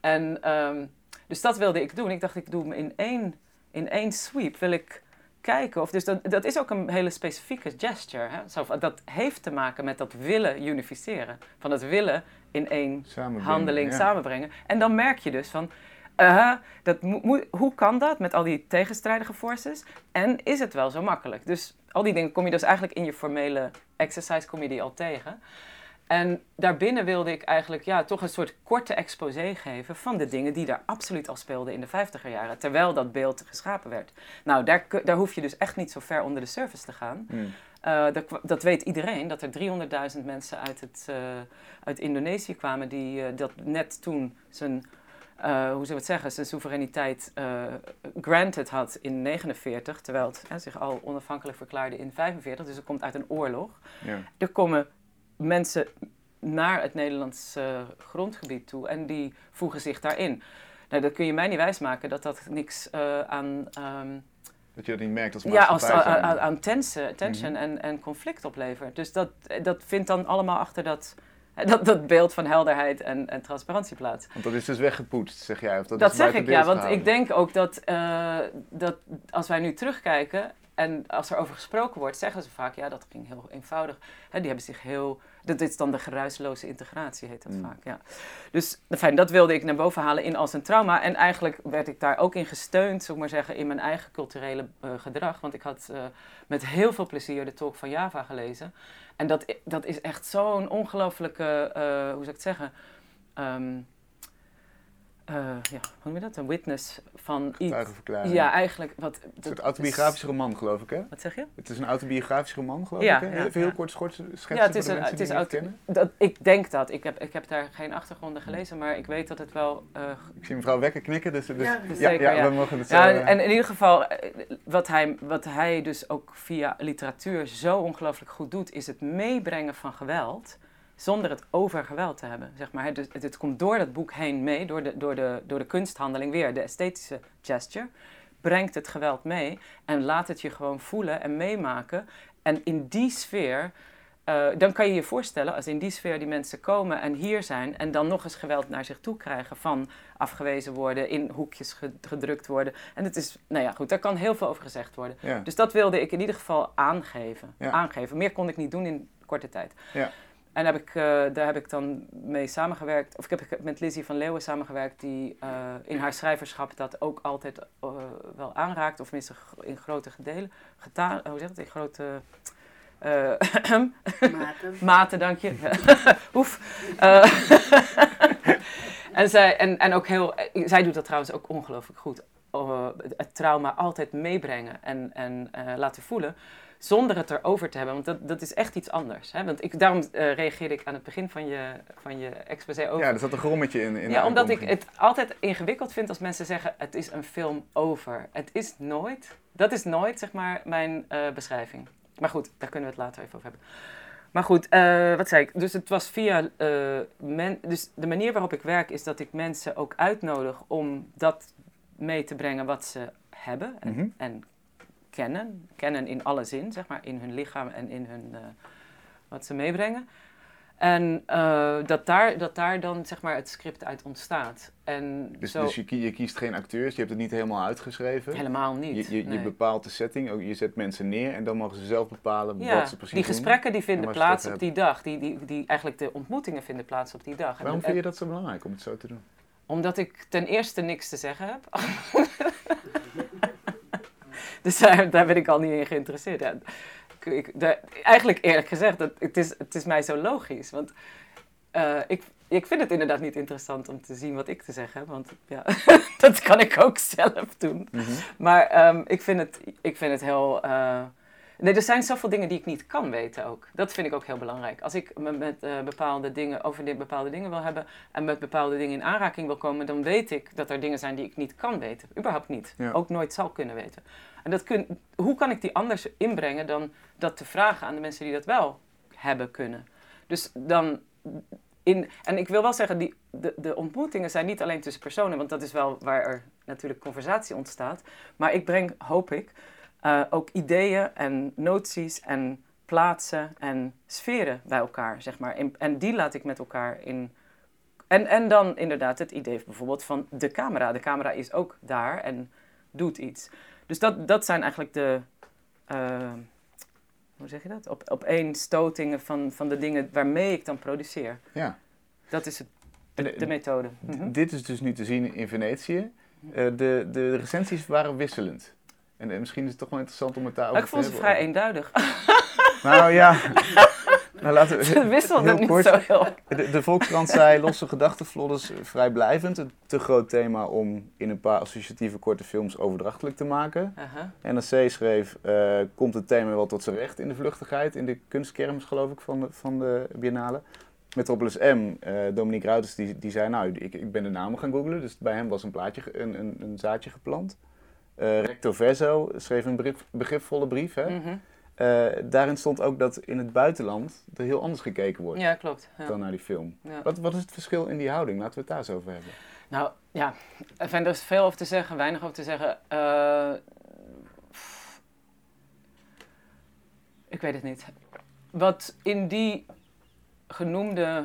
En ehm, dus dat wilde ik doen. Ik dacht, ik doe hem in één, in één sweep. Wil ik kijken of... Dus dat, dat is ook een hele specifieke gesture. Hè? Zo, dat heeft te maken met dat willen unificeren. Van het willen in één Samenbrengen, handeling ja. samenbrengen. En dan merk je dus van... eh, dat hoe kan dat met al die tegenstrijdige forces? En is het wel zo makkelijk? Dus al die dingen kom je dus eigenlijk in je formele exercise kom je die al tegen. En daarbinnen wilde ik eigenlijk ja, toch een soort korte exposé geven van de dingen die daar absoluut al speelden in de 50er jaren, terwijl dat beeld geschapen werd. Nou, daar, daar hoef je dus echt niet zo ver onder de surface te gaan. Mm. Eh, dat, dat weet iedereen, dat er 300.000 mensen uit, het, eh, uit Indonesië kwamen die eh, dat net toen zijn, hoe we het zeggen, zijn soevereiniteit granted had in 49, terwijl het zich al onafhankelijk verklaarde in 45, dus het komt uit een oorlog. Ja. Er komen mensen naar het Nederlands eh, grondgebied toe en die voegen zich daarin. Nou, dat kun je mij niet wijsmaken dat dat niks eh, aan... ehm, Dat je dat niet merkt als ja, als, aan, aan, tension Mhm. en, en conflict oplevert. Dus dat, dat vindt dan allemaal achter dat, (laughs) dat, dat beeld van helderheid en, en transparantie plaats. Want dat is dus weggepoetst, zeg jij? Of dat, Dat, is zeg ik, ja, want ik denk ook dat, eh, dat als wij nu terugkijken en als er over gesproken wordt, zeggen ze vaak, ja, dat ging heel eenvoudig. Die hebben zich heel, dat is dan de geruisloze integratie, heet dat Mm. vaak, ja. Dus fijn, dat wilde ik naar boven halen in als een trauma. En eigenlijk werd ik daar ook in gesteund, zou ik maar zeggen, in mijn eigen culturele eh, gedrag. Want ik had eh, met heel veel plezier de Talk van Java gelezen. En dat, dat is echt zo'n ongelofelijke, eh, hoe zou ik het zeggen... Ehm, eh, ja, hoe noem je dat? Een witness van iets. Getuigenverklaring. Ja, eigenlijk. Wat, Een dat soort is- autobiografische roman, geloof ik, hè? Wat zeg je? Het is een autobiografische roman, geloof Ja, ik, hè? ja, Even heel ja. kort schetsen Ja, het is voor de een. mensen Het is die het auto, niet kennen. dat, ik denk dat. Ik heb, ik heb daar geen achtergronden gelezen, maar ik weet dat het wel. eh, Ik zie mevrouw Wekker knikken, dus, dus Ja, ja, zeker, ja, ja. we mogen het ja, zo... eh, en in ieder geval, wat hij, wat hij dus ook via literatuur zo ongelooflijk goed doet, is het meebrengen van geweld. Zonder het over geweld te hebben. Zeg maar. Dus het, het komt door dat boek heen mee, door de, door, de, door de kunsthandeling weer, de esthetische gesture. Brengt het geweld mee en laat het je gewoon voelen en meemaken. En in die sfeer, eh, dan kan je je voorstellen, als in die sfeer die mensen komen en hier zijn en dan nog eens geweld naar zich toe krijgen van afgewezen worden, in hoekjes ge- gedrukt worden. En het is, nou ja, goed, daar kan heel veel over gezegd worden. ja. Dus dat wilde ik in ieder geval aangeven. Ja. aangeven. Meer kon ik niet doen in korte tijd. Ja. En heb ik, eh, daar heb ik dan mee samengewerkt. Of ik heb met Lizzie van Leeuwen samengewerkt, die eh, in haar schrijverschap dat ook altijd eh, wel aanraakt. Of minstens in grote gedelen. Geta hoe zeg het? In grote. eh, (clears throat) Maarten. Mate, dank je. (laughs) (laughs) Oef. (laughs) En, zij, en, en ook heel, zij doet dat trouwens ook ongelooflijk goed. Eh, het trauma altijd meebrengen en, en laten voelen. Zonder het erover te hebben, want dat, dat is echt iets anders. Hè? Want ik, daarom eh, reageerde ik aan het begin van je, van je exposé over. ja, er zat een grommetje in, in Ja, omdat ik het altijd ingewikkeld vind als mensen zeggen: het is een film over. Het is nooit. Dat is nooit, zeg maar, mijn eh, beschrijving. Maar goed, daar kunnen we het later even over hebben. Maar goed, eh, wat zei ik? Dus het was via. men, dus de manier waarop ik werk is dat ik mensen ook uitnodig om dat mee te brengen wat ze hebben en, Mhm. en kennen. Kennen in alle zin, zeg maar, in hun lichaam en in hun. eh, wat ze meebrengen. En eh, dat, daar, dat daar dan zeg maar het script uit ontstaat. En Dus, zo dus je, je kiest geen acteurs, je hebt het niet helemaal uitgeschreven. helemaal niet. Je, je, bepaalt de setting, ook, je zet mensen neer en dan mogen ze zelf bepalen Ja, wat ze precies die doen. gesprekken die vinden plaats op die dag. Die, die, die, eigenlijk de ontmoetingen vinden plaats op die dag. Waarom en- vind je dat zo belangrijk om het zo te doen? Omdat ik ten eerste niks te zeggen heb. (laughs) dus daar, daar ben ik al niet in geïnteresseerd. Ja, ik, daar- eigenlijk eerlijk gezegd, dat, het, is, het is mij zo logisch. Want eh, ik, ik vind het inderdaad niet interessant om te zien wat ik te zeggen heb. Want ja, (laughs) dat kan ik ook zelf doen. Maar ehm, ik, vind het, ik vind het heel... eh, Nee, er zijn zoveel dingen die ik niet kan weten ook. Dat vind ik ook heel belangrijk. Als ik me met eh, bepaalde dingen, over dit bepaalde dingen wil hebben en met bepaalde dingen in aanraking wil komen, dan weet ik dat er dingen zijn die ik niet kan weten. Überhaupt niet. Ja. Ook nooit zal kunnen weten. En dat kun, hoe kan ik die anders inbrengen dan dat te vragen aan de mensen die dat wel hebben kunnen? Dus dan. In, en ik wil wel zeggen, die, de, ontmoetingen zijn niet alleen tussen personen, want dat is wel waar er natuurlijk conversatie ontstaat. Maar ik breng, hoop ik, eh, ook ideeën en noties en plaatsen en sferen bij elkaar, zeg maar. En die laat ik met elkaar in. En, en dan inderdaad het idee bijvoorbeeld van de camera. De camera is ook daar en doet iets. Dus dat, dat zijn eigenlijk de. eh, hoe zeg je dat? Op, opeenstotingen van, van de dingen waarmee ik dan produceer. Ja. Dat is het, de, eh, de methode. Mhm. Dit is dus nu te zien in Venetië. Eh, de, de recensies waren wisselend. En, misschien is het toch wel interessant om het daarover Maar ik vond te ze hebben. vrij eenduidig. Nou ja, (laughs) nou, laten we... (laughs) Het wisselde heel niet kort. zo heel. De, de Volkskrant zei losse gedachtenvlodders vrijblijvend. Een te groot thema om in een paar associatieve korte films overdrachtelijk te maken. Aha. NRC schreef, eh, komt het thema wel tot zijn recht in de vluchtigheid, in de kunstkermis geloof ik van de, van de Biennale. Metropolis M, eh, Dominique Ruiters, die, die zei, nou, ik, ik ben de namen gaan googlen, dus bij hem was een, plaatje, een, een, een zaadje geplant. Eh, Recto Verso schreef een begripvolle brief. Hè? Mhm. Eh, daarin stond ook dat in het buitenland er heel anders gekeken wordt Ja, klopt. Ja. dan naar die film. Ja. Wat, wat is het verschil in die houding? Laten we het daar eens over hebben. Nou ja, enfin, er is veel over te zeggen, weinig over te zeggen. Eh, ik weet het niet. Wat in die genoemde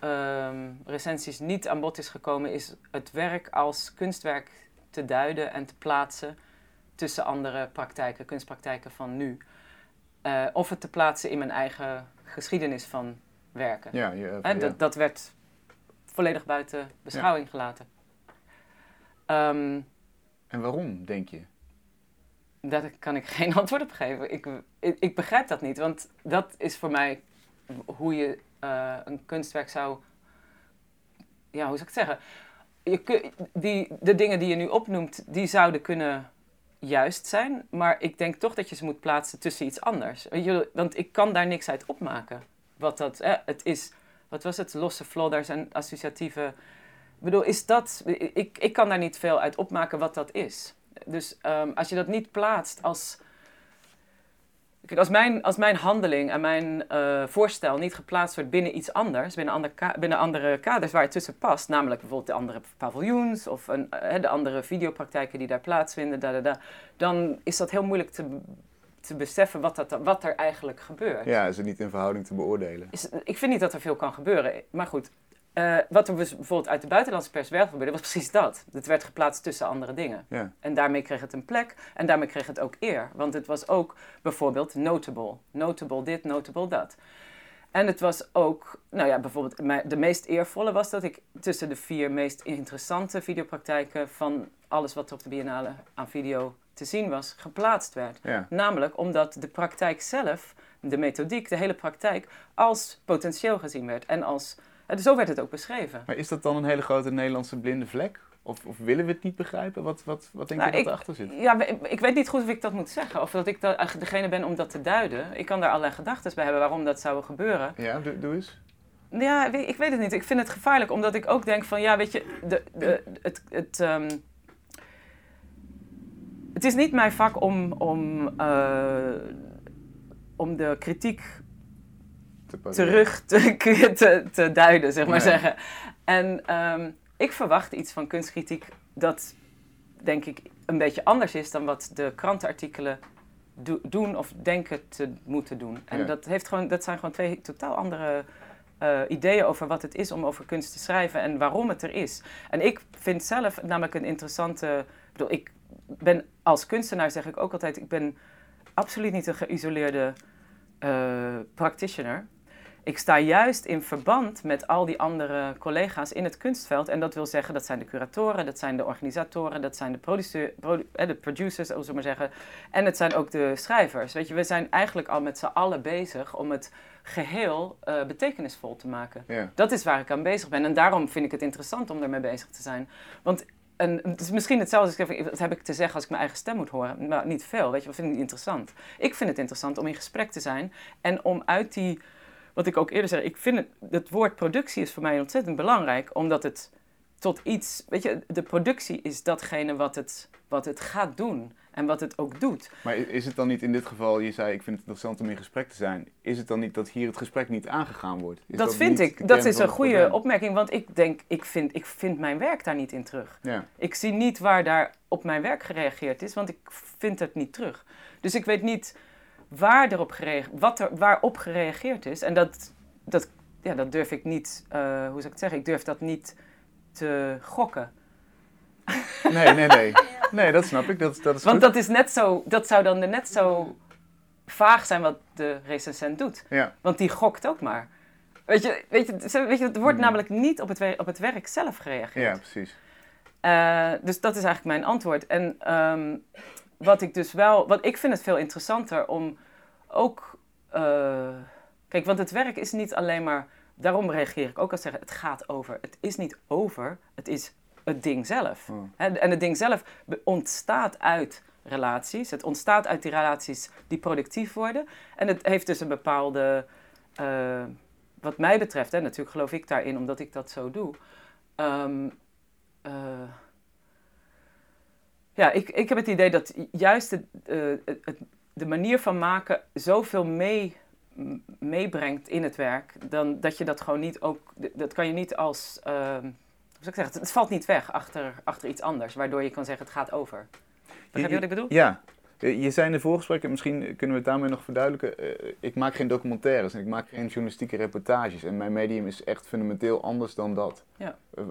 ehm, recensies niet aan bod is gekomen, is het werk als kunstwerk te duiden en te plaatsen tussen andere praktijken, kunstpraktijken van nu. Eh, of het te plaatsen in mijn eigen geschiedenis van werken. Ja, je, ja. dat, dat werd volledig buiten beschouwing gelaten. Ehm, En waarom, denk je? daar kan ik (laughs) geen antwoord op geven. Ik, ik, ik begrijp dat niet, want dat is voor mij hoe je eh, een kunstwerk zou. Ja, hoe zou ik het zeggen? Je, die, de dingen die je nu opnoemt, die zouden kunnen juist zijn, maar ik denk toch dat je ze moet plaatsen tussen iets anders. Want ik kan daar niks uit opmaken. Wat dat, het is, wat was het, losse flodders en associatieve. Ik bedoel, is dat, ik, ik kan daar niet veel uit opmaken wat dat is. Dus ehm, als je dat niet plaatst als. Kijk, als mijn, als mijn handeling en mijn eh, voorstel niet geplaatst wordt binnen iets anders, binnen, ander binnen andere kaders waar het tussen past, namelijk bijvoorbeeld de andere paviljoens of een, eh, de andere videopraktijken die daar plaatsvinden, da, da, da, dan is dat heel moeilijk te, te beseffen wat, dat, wat er eigenlijk gebeurt. Ja, is het niet in verhouding te beoordelen? Is, ik vind niet dat er veel kan gebeuren. Maar goed, eh, wat er dus bijvoorbeeld uit de buitenlandse pers wel gebeurde, was (laughs) precies dat. Het werd geplaatst tussen andere dingen. Ja. En daarmee kreeg het een plek en daarmee kreeg het ook eer. Want het was ook bijvoorbeeld notable. Notable dit, notable dat. En het was ook, nou ja, bijvoorbeeld de meest eervolle was dat ik tussen de vier meest interessante videopraktijken van alles wat er op de Biennale aan video te zien was, geplaatst werd. Ja. Namelijk omdat de praktijk zelf, de methodiek, de hele praktijk, als potentieel gezien werd. En als, eh, zo werd het ook beschreven. Maar is dat dan een hele grote Nederlandse blinde vlek? Of, of willen we het niet begrijpen? Wat, wat, wat denk Nou, je dat ik- erachter zit? Ja, we- ik weet niet goed of ik dat moet zeggen. Of dat ik eigenlijk degene ben om dat te duiden. Ik kan daar allerlei gedachten bij hebben waarom dat zou gebeuren. Ja, doe, doe eens. Ja, ik weet het niet. Ik vind het gevaarlijk, omdat ik ook denk van, ja, weet je, de, de, het, het, ehm, het is niet mijn vak om, om, eh, om de kritiek Te terug (laughs) te, te, te duiden, zeg maar Nee. zeggen. En ehm, ik verwacht iets van kunstkritiek dat, denk ik, een beetje anders is dan wat de krantenartikelen do- doen of denken te moeten doen. En Ja. dat, heeft gewoon, dat zijn gewoon twee totaal andere eh, ideeën over wat het is om over kunst te schrijven en waarom het er is. En ik vind zelf namelijk een interessante. Ik bedoel, ik ben als kunstenaar zeg ik ook altijd, ik ben absoluut niet een geïsoleerde eh, practitioner. Ik sta juist in verband met al die andere collega's in het kunstveld. En dat wil zeggen, dat zijn de curatoren, dat zijn de organisatoren, dat zijn de, produceu- produ- eh, de producers, we maar zeggen. En het zijn ook de schrijvers. Weet je, we zijn eigenlijk al met z'n allen bezig om het geheel eh, betekenisvol te maken. Ja. Dat is waar ik aan bezig ben. En daarom vind ik het interessant om ermee bezig te zijn. Want en het is misschien hetzelfde als ik wat heb ik te zeggen als ik mijn eigen stem moet horen? Nou, niet veel, weet je, wat vind ik niet interessant? Ik vind het interessant om in gesprek te zijn en om uit die, wat ik ook eerder zei, ik vind het, het woord productie is voor mij ontzettend belangrijk, omdat het tot iets, weet je, de productie is datgene wat het, wat het gaat doen en wat het ook doet. Maar is het dan niet in dit geval, je zei ik vind het interessant om in gesprek te zijn, is het dan niet dat hier het gesprek niet aangegaan wordt? Is dat vind ik, dat is een goede opmerking, want ik denk, ik vind, ik vind mijn werk daar niet in terug. Ja, Ik zie niet waar daar op mijn werk gereageerd is, want ik vind het niet terug. Dus ik weet niet waar erop gereageerd, wat er, waarop gereageerd is. En dat, dat, ja, dat durf ik niet, eh, hoe zou ik het zeggen, ik durf dat niet te gokken. nee, nee, nee. (laughs) Nee, dat snap ik, dat, dat is Want goed. dat is net zo, dat zou dan net zo vaag zijn wat de recensent doet. Ja, Want die gokt ook maar. Weet je, weet je, weet je er wordt Hmm. namelijk niet op het, op het werk zelf gereageerd. ja, precies. Eh, dus dat is eigenlijk mijn antwoord. En ehm, wat ik dus wel, wat ik vind het veel interessanter om ook, eh, kijk, want het werk is niet alleen maar, daarom reageer ik ook als zeggen, het gaat over. Het is niet over, het is het ding zelf. Oh. Hè, en het ding zelf ontstaat uit relaties. Het ontstaat uit die relaties die productief worden. En het heeft dus een bepaalde, eh, wat mij betreft, en natuurlijk geloof ik daarin omdat ik dat zo doe. ehm, eh, ja, ik, ik heb het idee dat juist het, eh, het, het- de manier van maken zoveel mee, meebrengt in het werk, dan dat je dat gewoon niet ook, dat kan je niet als, ehm, hoe zou ik zeggen, het valt niet weg achter, achter iets anders, waardoor je kan zeggen het gaat over. Begrijp je wat ik bedoel? Ja. Eh, Je zei in de voorgesprekken, misschien kunnen we het daarmee nog verduidelijken. eh, ik maak geen documentaires en ik maak geen journalistieke reportages. En mijn medium is echt fundamenteel anders dan dat. Ja. Eh,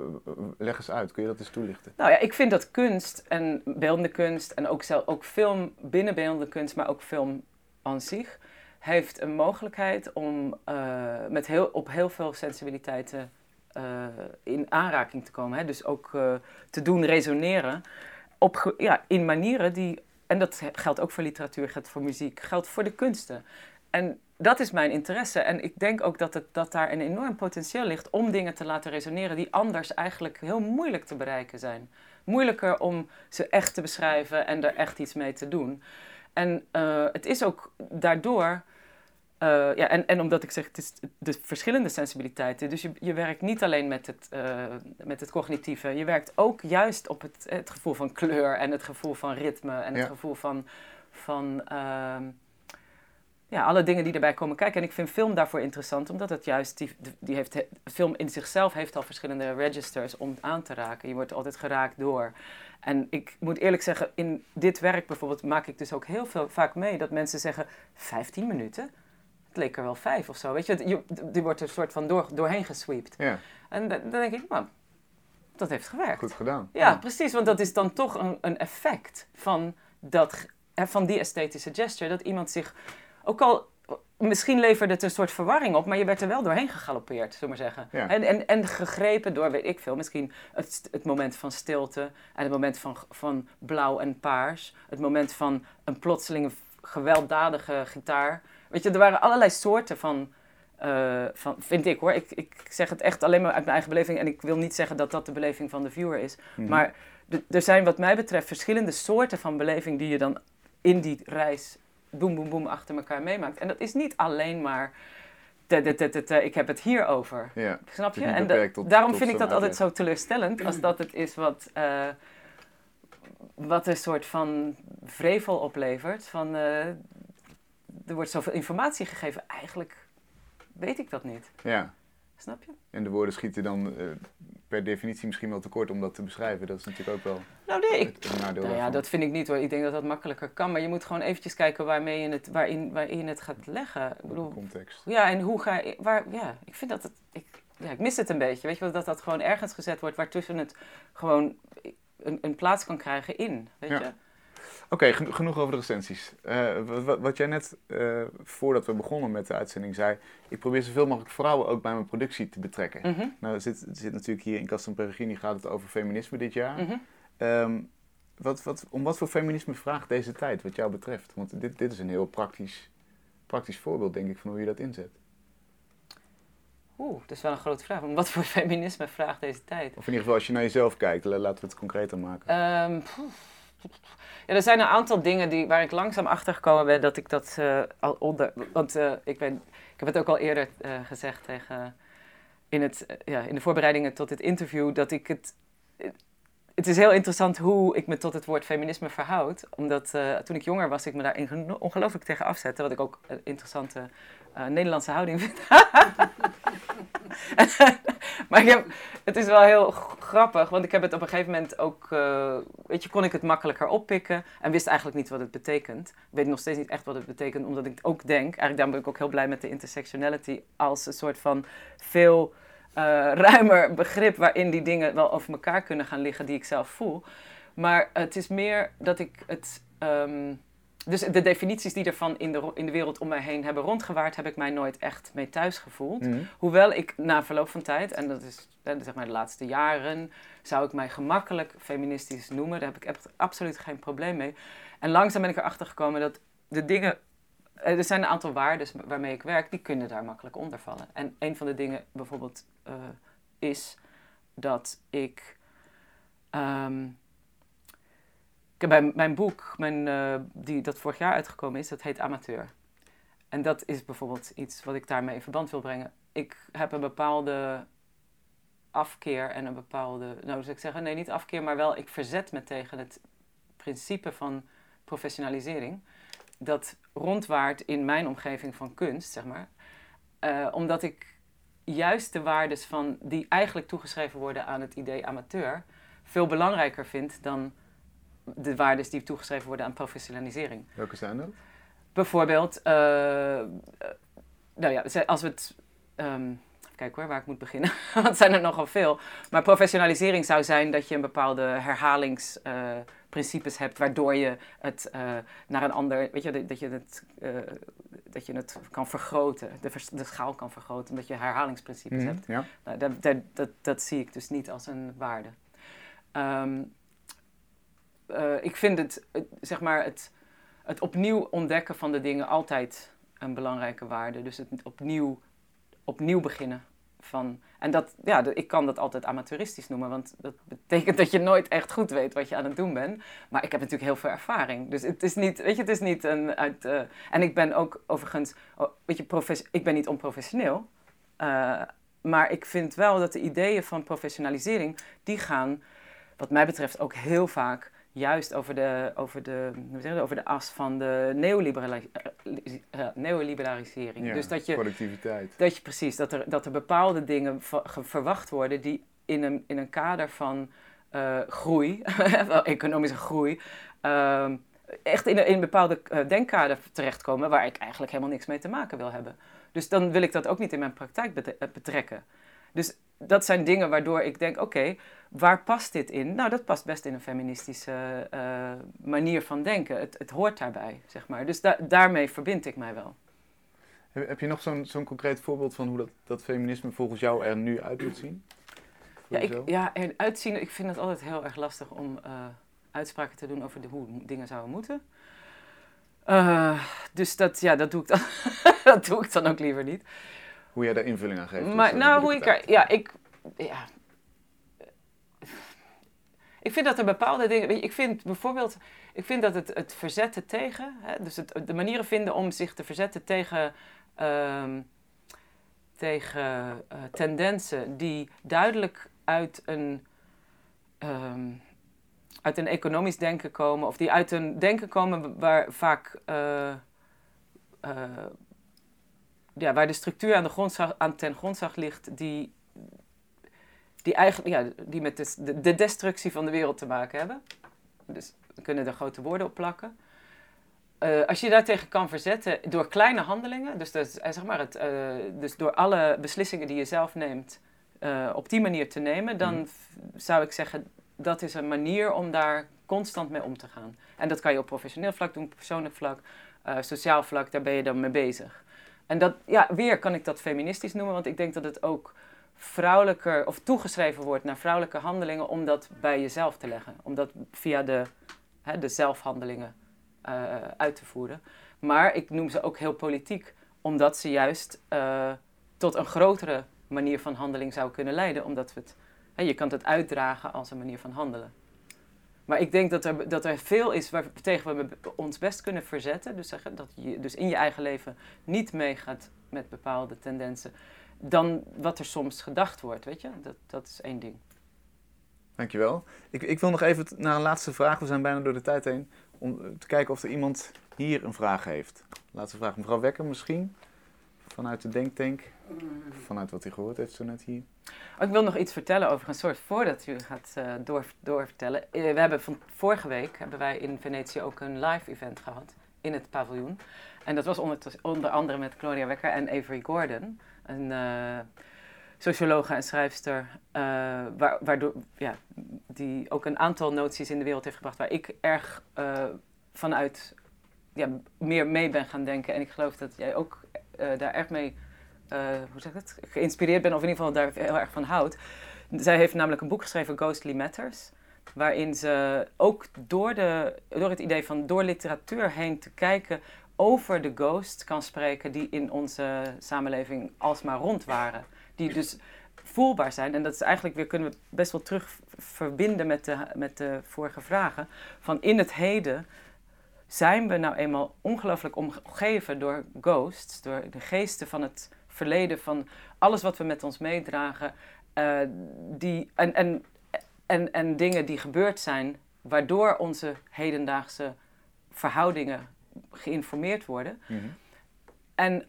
leg eens uit, kun je dat eens toelichten? Nou ja, ik vind dat kunst en beeldende kunst en ook, zelf, ook film binnen beeldende kunst, maar ook film aan zich, heeft een mogelijkheid om met heel, op heel veel sensibiliteiten in aanraking te komen. Hè? Dus ook te doen resoneren op, ja, in manieren die, en dat geldt ook voor literatuur, geldt voor muziek, geldt voor de kunsten. En dat is mijn interesse. En ik denk ook dat, het, dat daar een enorm potentieel ligt om dingen te laten resoneren die anders eigenlijk heel moeilijk te bereiken zijn. Moeilijker om ze echt te beschrijven en er echt iets mee te doen. En eh, het is ook daardoor. Eh, ja, en, en omdat ik zeg, het is de verschillende sensibiliteiten. Dus je, je werkt niet alleen met het, eh, met het cognitieve. Je werkt ook juist op het, het gevoel van kleur en het gevoel van ritme en het gevoel van, van ehm, ja, alle dingen die erbij komen kijken. En ik vind film daarvoor interessant, omdat het juist, die, die heeft, de film in zichzelf heeft al verschillende registers om aan te raken. Je wordt altijd geraakt door. En ik moet eerlijk zeggen, in dit werk bijvoorbeeld maak ik dus ook heel veel vaak mee dat mensen zeggen, 15 minuten? Het leek er wel vijf of zo, weet je. je die wordt er een soort van door, doorheen gesweept. Ja, En da- dan denk ik, nou, dat heeft gewerkt. goed gedaan. Ja, precies, want dat is dan toch een, een effect van, dat, van die esthetische gesture. Dat iemand zich, ook al, misschien leverde het een soort verwarring op, maar je werd er wel doorheen gegalopeerd, zullen we maar zeggen. Ja. En, en, en gegrepen door, weet ik veel, misschien het, het moment van stilte en het moment van, van blauw en paars. Het moment van een plotselinge gewelddadige gitaar. Weet je, er waren allerlei soorten van, eh, van vind ik hoor. Ik, ik zeg het echt alleen maar uit mijn eigen beleving en ik wil niet zeggen dat dat de beleving van de viewer is. Mhm. Maar er zijn wat mij betreft verschillende soorten van beleving die je dan in die reis boem boem boem achter elkaar meemaakt. En dat is niet alleen maar te- te- te- te- te, ik heb het hier over. Ja, Snap je? En da- beperkt tot- daarom tot vind ik dat altijd zo teleurstellend als dat het is wat, eh, wat een soort van vrevel oplevert. Van, eh, er wordt zoveel informatie gegeven, eigenlijk weet ik dat niet. ja. Snap je? En de woorden schieten dan eh, per definitie misschien wel tekort om dat te beschrijven. Dat is natuurlijk ook wel Nou, nee, ik, het, nou ja, dat vind ik niet hoor. Ik denk dat dat makkelijker kan. Maar je moet gewoon eventjes kijken waarmee je het, waarin, waarin je het gaat leggen. Ik bedoel, Context. ja, en hoe ga je... Waar, ja, ik vind dat het... Ik, ja, ik mis het een beetje. Weet je wel, dat dat gewoon ergens gezet wordt waartussen het gewoon een, een plaats kan krijgen in. Weet Ja. je? Oké, geno- genoeg over de recensies. Eh, wat, wat, wat jij net, eh, voordat we begonnen met de uitzending, zei... ik probeer zoveel mogelijk vrouwen ook bij mijn productie te betrekken. Mhm, Nou, er zit, zit natuurlijk hier in Custom Peregrini gaat het over feminisme dit jaar. mhm. Ehm, wat, wat, om wat voor feminisme vraagt deze tijd, wat jou betreft? Want dit, dit is een heel praktisch, praktisch voorbeeld, denk ik, van hoe je dat inzet. Oeh, dat is wel een grote vraag. Wat voor (laughs) feminisme vraagt deze tijd? Of in ieder geval, als je naar jezelf kijkt, la- laten we het concreter maken. Ehm. Ja, er zijn een aantal dingen die, waar ik langzaam achter gekomen ben dat ik dat eh, al onder. Want eh, ik, ben, ik heb het ook al eerder eh, gezegd tegen. In, het, ja, in de voorbereidingen tot dit interview. Dat ik het. Het is heel interessant hoe ik me tot het woord feminisme verhoud. Omdat toen ik jonger was, ik me daar ongelooflijk tegen afzette. Wat ik ook een interessante Nederlandse houding vind. (laughs) (laughs) maar ik heb, het is wel heel grappig, want ik heb het op een gegeven moment ook, eh, weet je, kon ik het makkelijker oppikken en wist eigenlijk niet wat het betekent. Ik weet nog steeds niet echt wat het betekent, omdat ik ook denk, eigenlijk daarom ben ik ook heel blij met de intersectionality, als een soort van veel eh, ruimer begrip waarin die dingen wel over elkaar kunnen gaan liggen die ik zelf voel. Maar het is meer dat ik het. ehm, dus de definities die ervan in de, in de wereld om mij heen hebben rondgewaard, heb ik mij nooit echt mee thuis gevoeld. Mhm. Hoewel ik na verloop van tijd, en dat is zeg maar de laatste jaren, zou ik mij gemakkelijk feministisch noemen. Daar heb ik echt absoluut geen probleem mee. En langzaam ben ik erachter gekomen dat de dingen. eh, Er zijn een aantal waarden waarmee ik werk, die kunnen daar makkelijk onder vallen. En een van de dingen bijvoorbeeld eh, is dat ik. ehm, ik heb mijn boek, mijn, eh, die, dat vorig jaar uitgekomen is, dat heet Amateur. En dat is bijvoorbeeld iets wat ik daarmee in verband wil brengen. Ik heb een bepaalde afkeer en een bepaalde, nou zou ik zeggen, nee niet afkeer, maar wel ik verzet me tegen het principe van professionalisering. Dat rondwaart in mijn omgeving van kunst, zeg maar. Eh, omdat ik juist de waardes van, die eigenlijk toegeschreven worden aan het idee amateur, veel belangrijker vind dan de waardes die toegeschreven worden aan professionalisering. Welke zijn dat? Bijvoorbeeld, eh, eh, nou ja, als we het. ehm, kijk hoor, waar ik moet beginnen. (laughs) Want het zijn er nogal veel. Maar professionalisering zou zijn dat je een bepaalde herhalingsprincipes hebt, waardoor je het eh, naar een ander. Weet je, dat- je het. eh, dat je het kan vergroten, de, vers- de schaal kan vergroten, omdat je herhalingsprincipes Mhm, hebt. Ja. Nou, dat, dat, dat, dat zie ik dus niet als een waarde. Ehm, eh, ik vind het, zeg maar, het, het opnieuw ontdekken van de dingen altijd een belangrijke waarde. Dus het opnieuw, opnieuw beginnen. Van, en dat, ja, ik kan dat altijd amateuristisch noemen, want dat betekent dat je nooit echt goed weet wat je aan het doen bent. Maar ik heb natuurlijk heel veel ervaring. Dus het is niet, weet je, het is niet een uit. eh, en ik ben ook overigens, weet je, ik ben niet onprofessioneel. Eh, maar ik vind wel dat de ideeën van professionalisering, die gaan, wat mij betreft, ook heel vaak juist over de, over de, hoe zeg je over de as van de eh, eh, neoliberalisering. ja. dus dat je, Productiviteit. dat je precies, dat er, dat er bepaalde dingen verwacht worden die in een, in een kader van eh, groei, (laughs) economische groei, ehm, echt in een, in een bepaalde denkkader terechtkomen waar ik eigenlijk helemaal niks mee te maken wil hebben. Dus dan wil ik dat ook niet in mijn praktijk betrekken. Dus dat zijn dingen waardoor ik denk, oké, waar past dit in? Nou, dat past best in een feministische eh, manier van denken. Het, het hoort daarbij, zeg maar. Dus da- daarmee verbind ik mij wel. Heb, je nog zo'n zo'n concreet voorbeeld van hoe dat, dat feminisme volgens jou er nu uit moet zien? Ja, ik, ja, en uitzien, ik vind het altijd heel erg lastig om eh, uitspraken te doen over de, hoe dingen zouden moeten. Eh, dus dat, ja, dat, doe ik dan, (laughs) dat doe ik dan ook liever niet. Hoe jij daar invulling aan geeft. Maar nou, hoe ik er, ja, ik, ja. Ik vind dat er bepaalde dingen, ik vind bijvoorbeeld, ik vind dat het, het verzetten tegen, hè, dus het, de manieren vinden om zich te verzetten tegen, ehm, tegen eh, tendensen die duidelijk uit een, ehm, uit een economisch denken komen, of die uit een denken komen waar vaak eh, eh, ja, waar de structuur aan, de grondslag, aan ten grondslag ligt, die, die, eigenlijk, ja, die met de, de, de destructie van de wereld te maken hebben. Dus we kunnen er grote woorden op plakken. Eh, als je daartegen kan verzetten door kleine handelingen, dus, dat, zeg maar het, eh, dus door alle beslissingen die je zelf neemt eh, op die manier te nemen, dan f- zou ik zeggen dat is een manier om daar constant mee om te gaan. En dat kan je op professioneel vlak doen, persoonlijk vlak, eh, sociaal vlak, daar ben je dan mee bezig. En dat, ja, weer kan ik dat feministisch noemen, want ik denk dat het ook vrouwelijker of toegeschreven wordt naar vrouwelijke handelingen om dat bij jezelf te leggen. Om dat via de, hè, de zelfhandelingen eh, uit te voeren. Maar ik noem ze ook heel politiek, omdat ze juist eh, tot een grotere manier van handeling zou kunnen leiden. Omdat we het, hè, je kan het uitdragen als een manier van handelen. Maar ik denk dat er, dat er veel is waar, tegen we ons best kunnen verzetten. Dus, dat je dus in je eigen leven niet meegaat met bepaalde tendensen. Dan wat er soms gedacht wordt, weet je? Dat, dat is één ding. Dankjewel. Ik, ik wil nog even naar een laatste vraag. We zijn bijna door de tijd heen. Om te kijken of er iemand hier een vraag heeft. Laatste vraag. Mevrouw Wekker misschien? Vanuit de Denktank. Vanuit wat hij gehoord heeft zo net hier. Oh, ik wil nog iets vertellen over een soort, voordat u gaat eh, door, doorvertellen. Eh, we hebben van, vorige week hebben wij in Venetië ook een live event gehad in het paviljoen. En dat was onder, onder andere met Claudia Wekker en Avery Gordon, een eh sociologe en schrijfster, waar, waardoor, ja, die ook een aantal noties in de wereld heeft gebracht waar ik erg vanuit ja, meer mee ben gaan denken. En ik geloof dat jij ook daar erg mee hoe zeg ik het, geïnspireerd ben, of in ieder geval daar heel erg van houdt. Zij heeft namelijk een boek geschreven, Ghostly Matters, waarin ze ook door, de, door het idee van door literatuur heen te kijken over de ghosts kan spreken die in onze samenleving alsmaar rond waren. Die dus voelbaar zijn. En dat is eigenlijk weer, kunnen we best wel terug verbinden met de, met de vorige vragen. Van in het heden zijn we nou eenmaal ongelooflijk omgeven door ghosts, door de geesten van het verleden, van alles wat we met ons meedragen, eh, die, en, en, en, en dingen die gebeurd zijn, waardoor onze hedendaagse verhoudingen geïnformeerd worden. En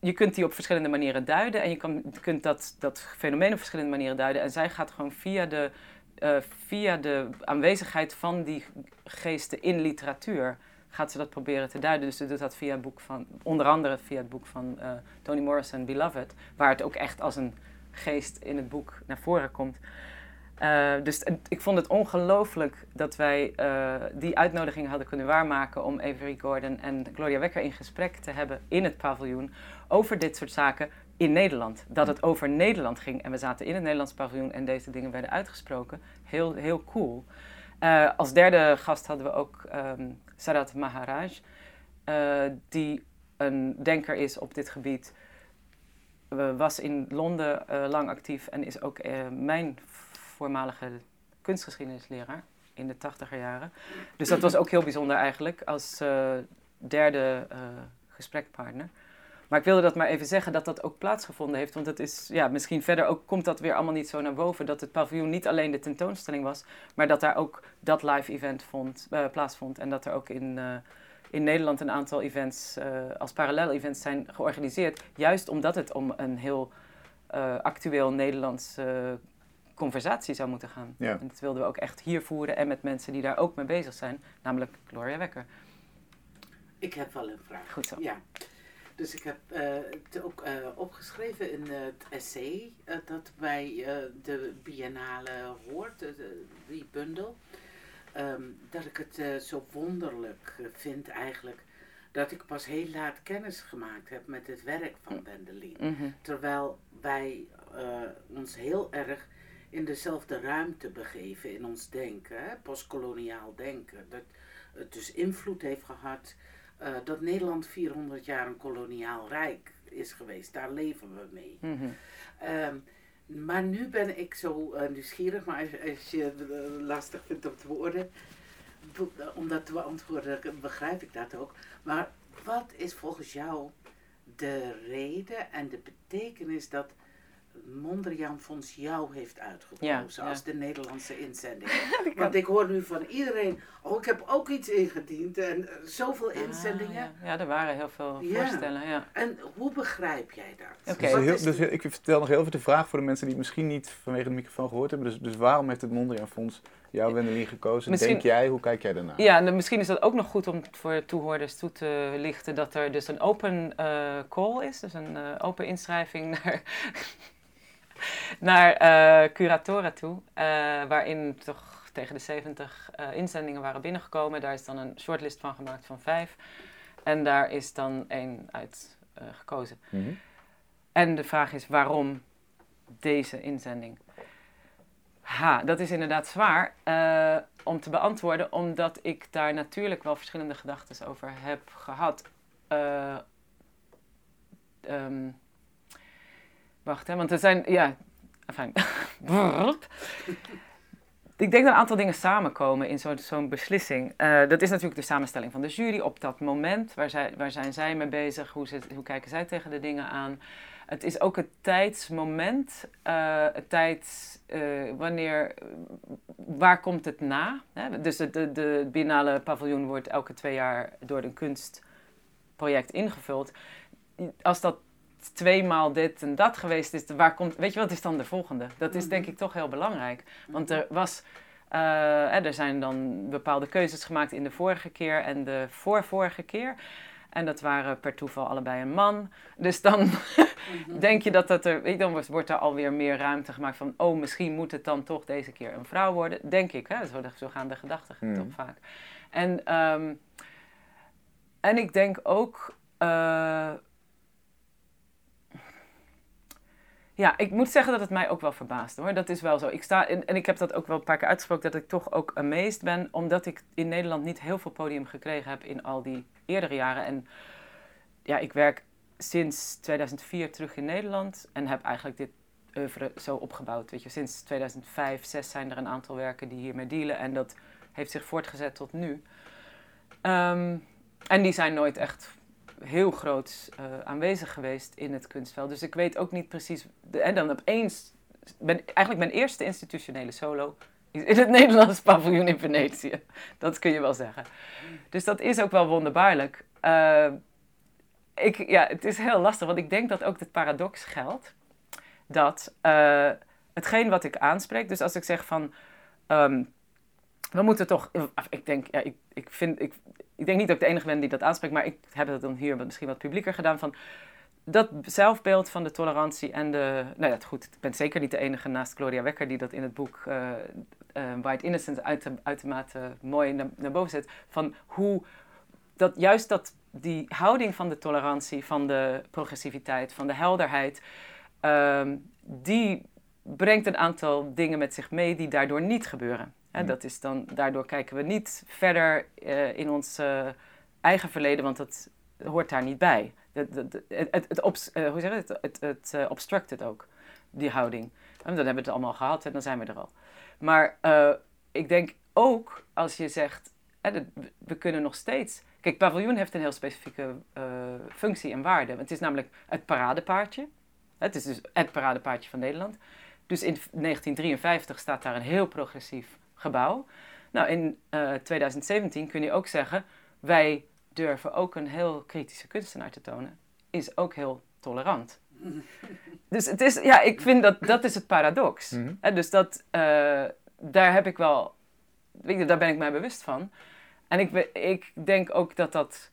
je kunt die op verschillende manieren duiden en je kan, kunt dat, dat fenomeen op verschillende manieren duiden. En zij gaat gewoon via de, eh, via de aanwezigheid van die geesten in literatuur, gaat ze dat proberen te duiden. Dus ze doet dat via het boek van, onder andere via het boek van eh, Toni Morrison, Beloved, waar het ook echt als een geest in het boek naar voren komt. Eh, dus ik vond het ongelooflijk dat wij eh, die uitnodiging hadden kunnen waarmaken om Avery Gordon en Gloria Wekker in gesprek te hebben in het paviljoen over dit soort zaken in Nederland. Dat het over Nederland ging en we zaten in het Nederlands paviljoen en deze dingen werden uitgesproken. Heel, heel cool. Als derde gast hadden we ook ehm Sarat Maharaj, eh, die een denker is op dit gebied. Was in Londen eh, lang actief en is ook eh, mijn voormalige kunstgeschiedenisleraar in de tachtiger jaren. Dus dat was ook heel bijzonder eigenlijk als derde gesprekpartner. Maar ik wilde dat maar even zeggen dat dat ook plaatsgevonden heeft. Want het is, ja, misschien verder ook komt dat weer allemaal niet zo naar boven. Dat het paviljoen niet alleen de tentoonstelling was, maar dat daar ook dat live event vond, eh, plaatsvond. En dat er ook in, eh, in Nederland een aantal events eh, als parallel-events zijn georganiseerd. Juist omdat het om een heel eh, actueel Nederlands eh, conversatie zou moeten gaan. Ja. En dat wilden we ook echt hier voeren en met mensen die daar ook mee bezig zijn, namelijk Gloria Wekker. Ik heb wel een vraag. Goed zo. Ja. Dus ik heb eh, het ook eh, opgeschreven in het essay eh, dat bij eh, de biennale hoort, eh, de- die bundel. Ehm, dat ik het eh, zo wonderlijk eh, vind eigenlijk dat ik pas heel laat kennis gemaakt heb met het werk van Wendelin. Mhm. Terwijl wij eh, ons heel erg in dezelfde ruimte begeven in ons denken, hè? postkoloniaal denken. Dat het dus invloed heeft gehad eh, dat Nederland 400 jaar een koloniaal rijk is geweest. Daar leven we mee. Mhm. Ehm, maar nu ben ik zo eh, nieuwsgierig, maar als, als je het eh, lastig vindt om te beoordelen, be- om dat te beantwoorden, begrijp ik dat ook. Maar wat is volgens jou de reden en de betekenis dat Mondriaan Fonds jou heeft uitgekozen Ja, ja. als de Nederlandse inzending. (laughs) Want ik hoor nu van iedereen, oh ik heb ook iets ingediend en eh, zoveel inzendingen. Ah, ja. ja, er waren heel veel Ja. voorstellen. Ja. En hoe begrijp jij dat? Oké. Dus, heel- is- dus ik vertel nog heel even de vraag voor de mensen die het misschien niet vanwege de microfoon gehoord hebben. Dus, dus waarom heeft het Mondriaan Fonds jou, Wendelin, gekozen? Misschien- Denk jij, hoe kijk jij daarnaar? Ja, en dan misschien is dat ook nog goed om voor de toehoorders toe te lichten dat er dus een open eh, call is, dus een eh, open inschrijving (laughs) naar, (laughs) naar curatoren toe, eh, waarin toch tegen de 70 eh, inzendingen waren binnengekomen. Daar is dan een shortlist van gemaakt van vijf en daar is dan één uit gekozen. Mhm. En de vraag is waarom deze inzending? Ha, dat is inderdaad zwaar om te beantwoorden, omdat ik daar natuurlijk wel verschillende gedachten over heb gehad. Eh, ehm, wacht, hè, want er zijn, ja, enfin, (laughs) ik denk dat een aantal dingen samenkomen in zo'n beslissing. Eh, dat is natuurlijk de samenstelling van de jury op dat moment. Waar, zij, waar zijn zij mee bezig? Hoe, hoe kijken zij tegen de dingen aan? Het is ook het tijdsmoment. eh, het tijd eh, wanneer... Waar komt het na? Hè? Dus de, de, de Biennale paviljoen wordt elke twee jaar door een kunstproject ingevuld. Als dat tweemaal dit en dat geweest is, waar komt, weet je wat is dan de volgende? Dat is denk ik toch heel belangrijk. Want er was, eh, hè, er zijn dan bepaalde keuzes gemaakt in de vorige keer en de voorvorige keer. En dat waren per toeval allebei een man. Dus dan (laughs) denk je dat dat er, dan wordt- er alweer meer ruimte gemaakt van, oh, misschien moet het dan toch deze keer een vrouw worden. Denk ik, hè? Zo, zo gaan de gedachten Hmm. toch vaak. En, ehm, en ik denk ook, eh, ja, ik moet zeggen dat het mij ook wel verbaast hoor. Dat is wel zo. Ik sta, en, ik heb dat ook wel een paar keer uitgesproken, dat ik toch ook amazed ben, omdat ik in Nederland niet heel veel podium gekregen heb in al die eerdere jaren. En ja, ik werk sinds 2004 terug in Nederland en heb eigenlijk dit oeuvre zo opgebouwd. Weet je, sinds 2005, 2006 zijn er een aantal werken die hiermee dealen en dat heeft zich voortgezet tot nu. Ehm, en die zijn nooit echt heel groot eh, aanwezig geweest in het kunstveld. Dus ik weet ook niet precies. En dan opeens. Ben, eigenlijk mijn eerste institutionele solo in het (laughs) Nederlands paviljoen in Venetië. Dat kun je wel zeggen. Dus dat is ook wel wonderbaarlijk. Eh, ik, ja, het is heel lastig, want ik denk dat ook het paradox geldt. Dat eh, hetgeen wat ik aanspreek, dus als ik zeg van. ehm, we moeten toch. Ik denk, ja, ik, ik, vind, ik, ik denk niet dat ik de enige ben die dat aanspreekt, maar ik heb het dan hier misschien wat publieker gedaan. Van dat zelfbeeld van de tolerantie en de. Nou ja, goed, ik ben zeker niet de enige naast Gloria Wekker die dat in het boek eh, eh, White Innocence uit, uitermate mooi naar, naar boven zet. Van hoe dat juist dat die houding van de tolerantie, van de progressiviteit, van de helderheid, ehm, die brengt een aantal dingen met zich mee die daardoor niet gebeuren. Dat is dan, daardoor kijken we niet verder eh, in ons eh, eigen verleden, want dat hoort daar niet bij. Het, eh, hoe het? Obstruct het ook, die houding. En dan hebben we het allemaal gehad en dan zijn we er al. Maar ik denk ook als je zegt, we kunnen nog steeds. Kijk, paviljoen heeft een heel specifieke functie en waarde. Het is namelijk het paradepaardje. Het is dus het paradepaardje van Nederland. Dus in 1953 staat daar een heel progressief gebouw. Nou, in eh, 2017 kun je ook zeggen, wij durven ook een heel kritische kunstenaar te tonen. Is ook heel tolerant. (laughs) Dus het is, ja, ik vind dat dat is het paradox. Mhm. Hè, dus dat, eh, daar heb ik wel, weet je, daar ben ik mij bewust van. En ik, ik denk ook dat dat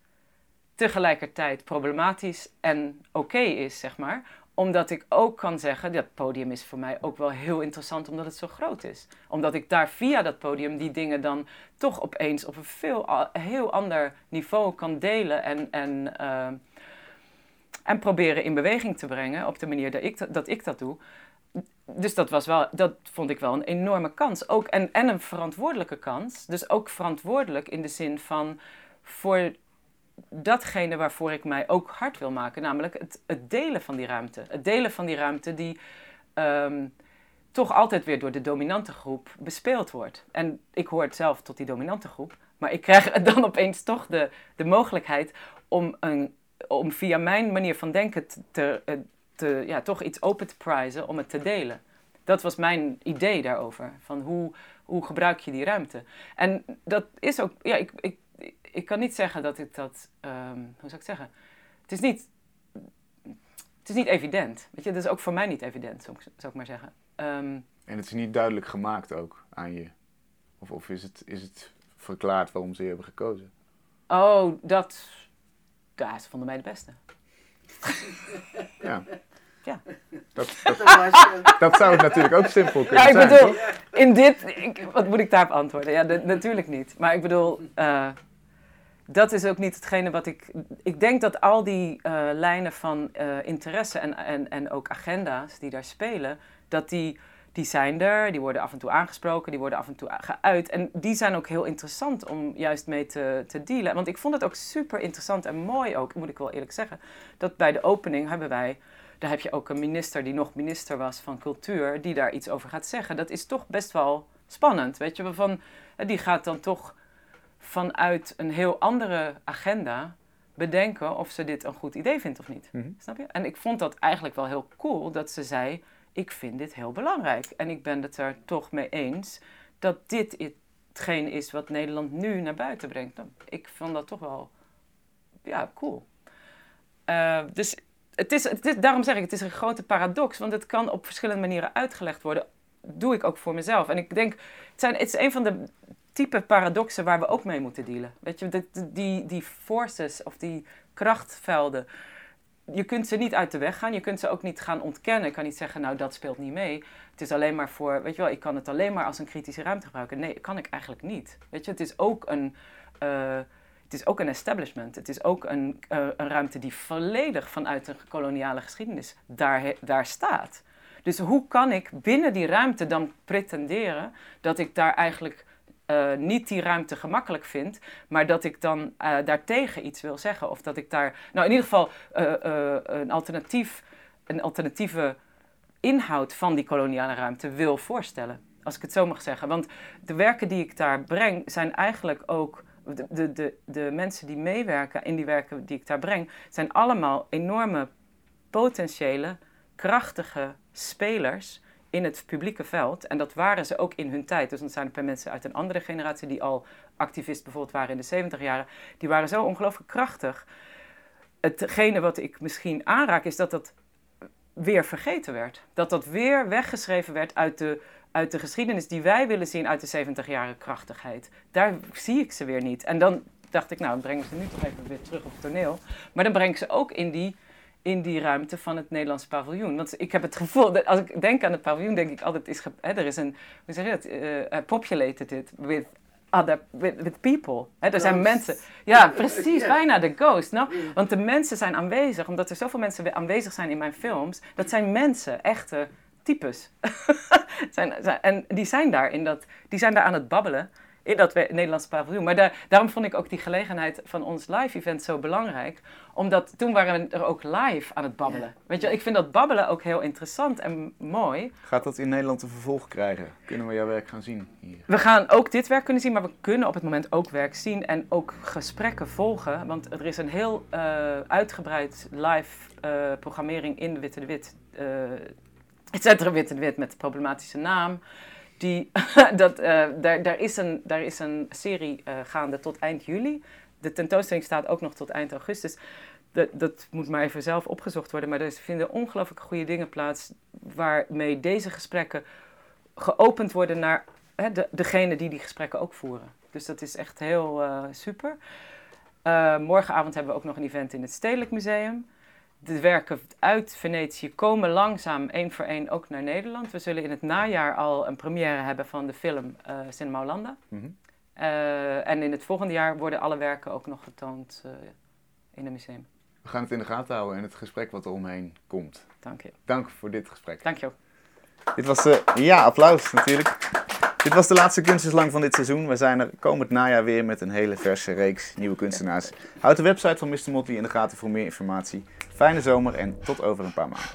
tegelijkertijd problematisch en oké is, zeg maar. Omdat ik ook kan zeggen, dat podium is voor mij ook wel heel interessant omdat het zo groot is. Omdat ik daar via dat podium die dingen dan toch opeens op een veel heel ander niveau kan delen en, en, eh, en proberen in beweging te brengen op de manier dat ik dat, ik dat doe. Dus dat, was wel, dat vond ik wel een enorme kans. Ook, en, en een verantwoordelijke kans. Dus ook verantwoordelijk in de zin van voor datgene waarvoor ik mij ook hard wil maken. Namelijk het, het delen van die ruimte. Het delen van die ruimte die ehm, toch altijd weer door de dominante groep bespeeld wordt. En ik hoor het zelf tot die dominante groep. Maar ik krijg (laughs) dan opeens toch de, de mogelijkheid om, een, om via mijn manier van denken te, eh, te, ja, toch iets open te prijzen om het te delen. Dat was mijn idee daarover. Van hoe, hoe gebruik je die ruimte? En dat is ook, ja, ik, ik, ik kan niet zeggen dat ik dat, ehm, hoe zou ik zeggen? Het is niet, het is niet evident. Weet je, dat is ook voor mij niet evident, zou ik, zou ik maar zeggen. Ehm, En het is niet duidelijk gemaakt ook aan je. Of, of is, het, is het verklaard waarom ze je hebben gekozen? oh, dat, ja, ze vonden mij de beste. (laughs) Ja. Ja. Dat, (laughs) dat, zou het natuurlijk ook simpel kunnen Ja, ik zijn. bedoel, toch? in dit, ik- wat moet ik daarop antwoorden? Ja, de- natuurlijk niet. Maar ik bedoel, eh, dat is ook niet hetgene wat ik. Ik denk dat al die eh, lijnen van eh, interesse en, en, en ook agenda's die daar spelen, dat die, die zijn er, die worden af en toe aangesproken, die worden af en toe geuit. En die zijn ook heel interessant om juist mee te, te dealen. Want ik vond het ook super interessant en mooi ook, moet ik wel eerlijk zeggen, dat bij de opening hebben wij. Daar heb je ook een minister die nog minister was van cultuur, die daar iets over gaat zeggen. Dat is toch best wel spannend, weet je. Van, eh, die gaat dan toch vanuit een heel andere agenda bedenken of ze dit een goed idee vindt of niet. Mhm. Snap je? En ik vond dat eigenlijk wel heel cool dat ze zei: Ik vind dit heel belangrijk. En ik ben het er toch mee eens dat dit hetgeen is wat Nederland nu naar buiten brengt. Ik vond dat toch wel ja, cool. Eh, dus het is, het is, daarom zeg ik, het is een grote paradox, want het kan op verschillende manieren uitgelegd worden. Doe ik ook voor mezelf. En ik denk, het, zijn, het is een van de type paradoxen waar we ook mee moeten dealen. Weet je, die, die forces of die krachtvelden, je kunt ze niet uit de weg gaan. Je kunt ze ook niet gaan ontkennen. Ik kan niet zeggen, nou dat speelt niet mee. Het is alleen maar voor, weet je wel, ik kan het alleen maar als een kritische ruimte gebruiken. Nee, kan ik eigenlijk niet. Weet je, het is ook een, eh, het is ook een establishment. Het is ook een, eh, een ruimte die volledig vanuit een koloniale geschiedenis daar, daar staat. Dus hoe kan ik binnen die ruimte dan pretenderen dat ik daar eigenlijk eh, niet die ruimte gemakkelijk vind, maar dat ik dan eh, daartegen iets wil zeggen. Of dat ik daar, nou in ieder geval eh, een, alternatief, een alternatieve inhoud van die koloniale ruimte wil voorstellen. Als ik het zo mag zeggen. Want de werken die ik daar breng zijn eigenlijk ook. De, de, de mensen die meewerken in die werken die ik daar breng, zijn allemaal enorme potentiële, krachtige spelers in het publieke veld. En dat waren ze ook in hun tijd. Dus dan zijn er mensen uit een andere generatie die al activist bijvoorbeeld waren in de 70 jaren. Die waren zo ongelooflijk krachtig. Hetgene wat ik misschien aanraak is dat dat weer vergeten werd. Dat dat weer weggeschreven werd uit de, uit de geschiedenis die wij willen zien uit de 70 jaren krachtigheid. Daar zie ik ze weer niet. En dan dacht ik, nou, dan breng ik ze nu toch even weer terug op het toneel. Maar dan breng ik ze ook in die, in die ruimte van het Nederlands paviljoen. Want ik heb het gevoel, dat als ik denk aan het paviljoen, denk ik altijd, is hè, er is een, hoe zeg je dat, eh, eh, populated it with other, with, with people. Hè, er zijn mensen, ja, (laughs) precies, bijna de ghost. Nou, want de mensen zijn aanwezig, omdat er zoveel mensen aanwezig zijn in mijn films. Dat zijn mensen, echte types. (laughs) zijn, zijn, en die zijn daar, in dat, die zijn daar aan het babbelen in dat we- Nederlandse paviljoen. Maar daar, daarom vond ik ook die gelegenheid van ons live-event zo belangrijk. Omdat toen waren we er ook live aan het babbelen. Weet je, ik vind dat babbelen ook heel interessant en mooi. Gaat dat in Nederland een vervolg krijgen? Kunnen we jouw werk gaan zien hier? We gaan ook dit werk kunnen zien, maar we kunnen op het moment ook werk zien en ook gesprekken volgen. Want er is een heel eh, uitgebreid live eh, programmering in Witte de Wit. eh het Centrum Witte de Wit met de problematische naam. Die, (laughs) dat, eh, daar, daar, is een, daar is een serie eh, gaande tot eind juli. De tentoonstelling staat ook nog tot eind augustus. Dat, dat moet maar even zelf opgezocht worden. Maar er vinden ongelooflijk goede dingen plaats. Waarmee deze gesprekken geopend worden naar hè, de, degene die die gesprekken ook voeren. Dus dat is echt heel eh, super. Morgenavond hebben we ook nog een event in het Stedelijk Museum. De werken uit Venetië komen langzaam één voor één ook naar Nederland. We zullen in het najaar al een première hebben van de film eh Cinema Hollanda. Mhm. Eh, en in het volgende jaar worden alle werken ook nog getoond eh, in het museum. We gaan het in de gaten houden en het gesprek wat er omheen komt. Dank je. Dank voor dit gesprek. Dank je ook. Dit was ja, applaus natuurlijk. Dit was de laatste kunstenslang van dit seizoen. We zijn er komend najaar weer met een hele verse reeks nieuwe kunstenaars. Houd de website van Mr. Motley in de gaten voor meer informatie. Fijne zomer en tot over een paar maanden.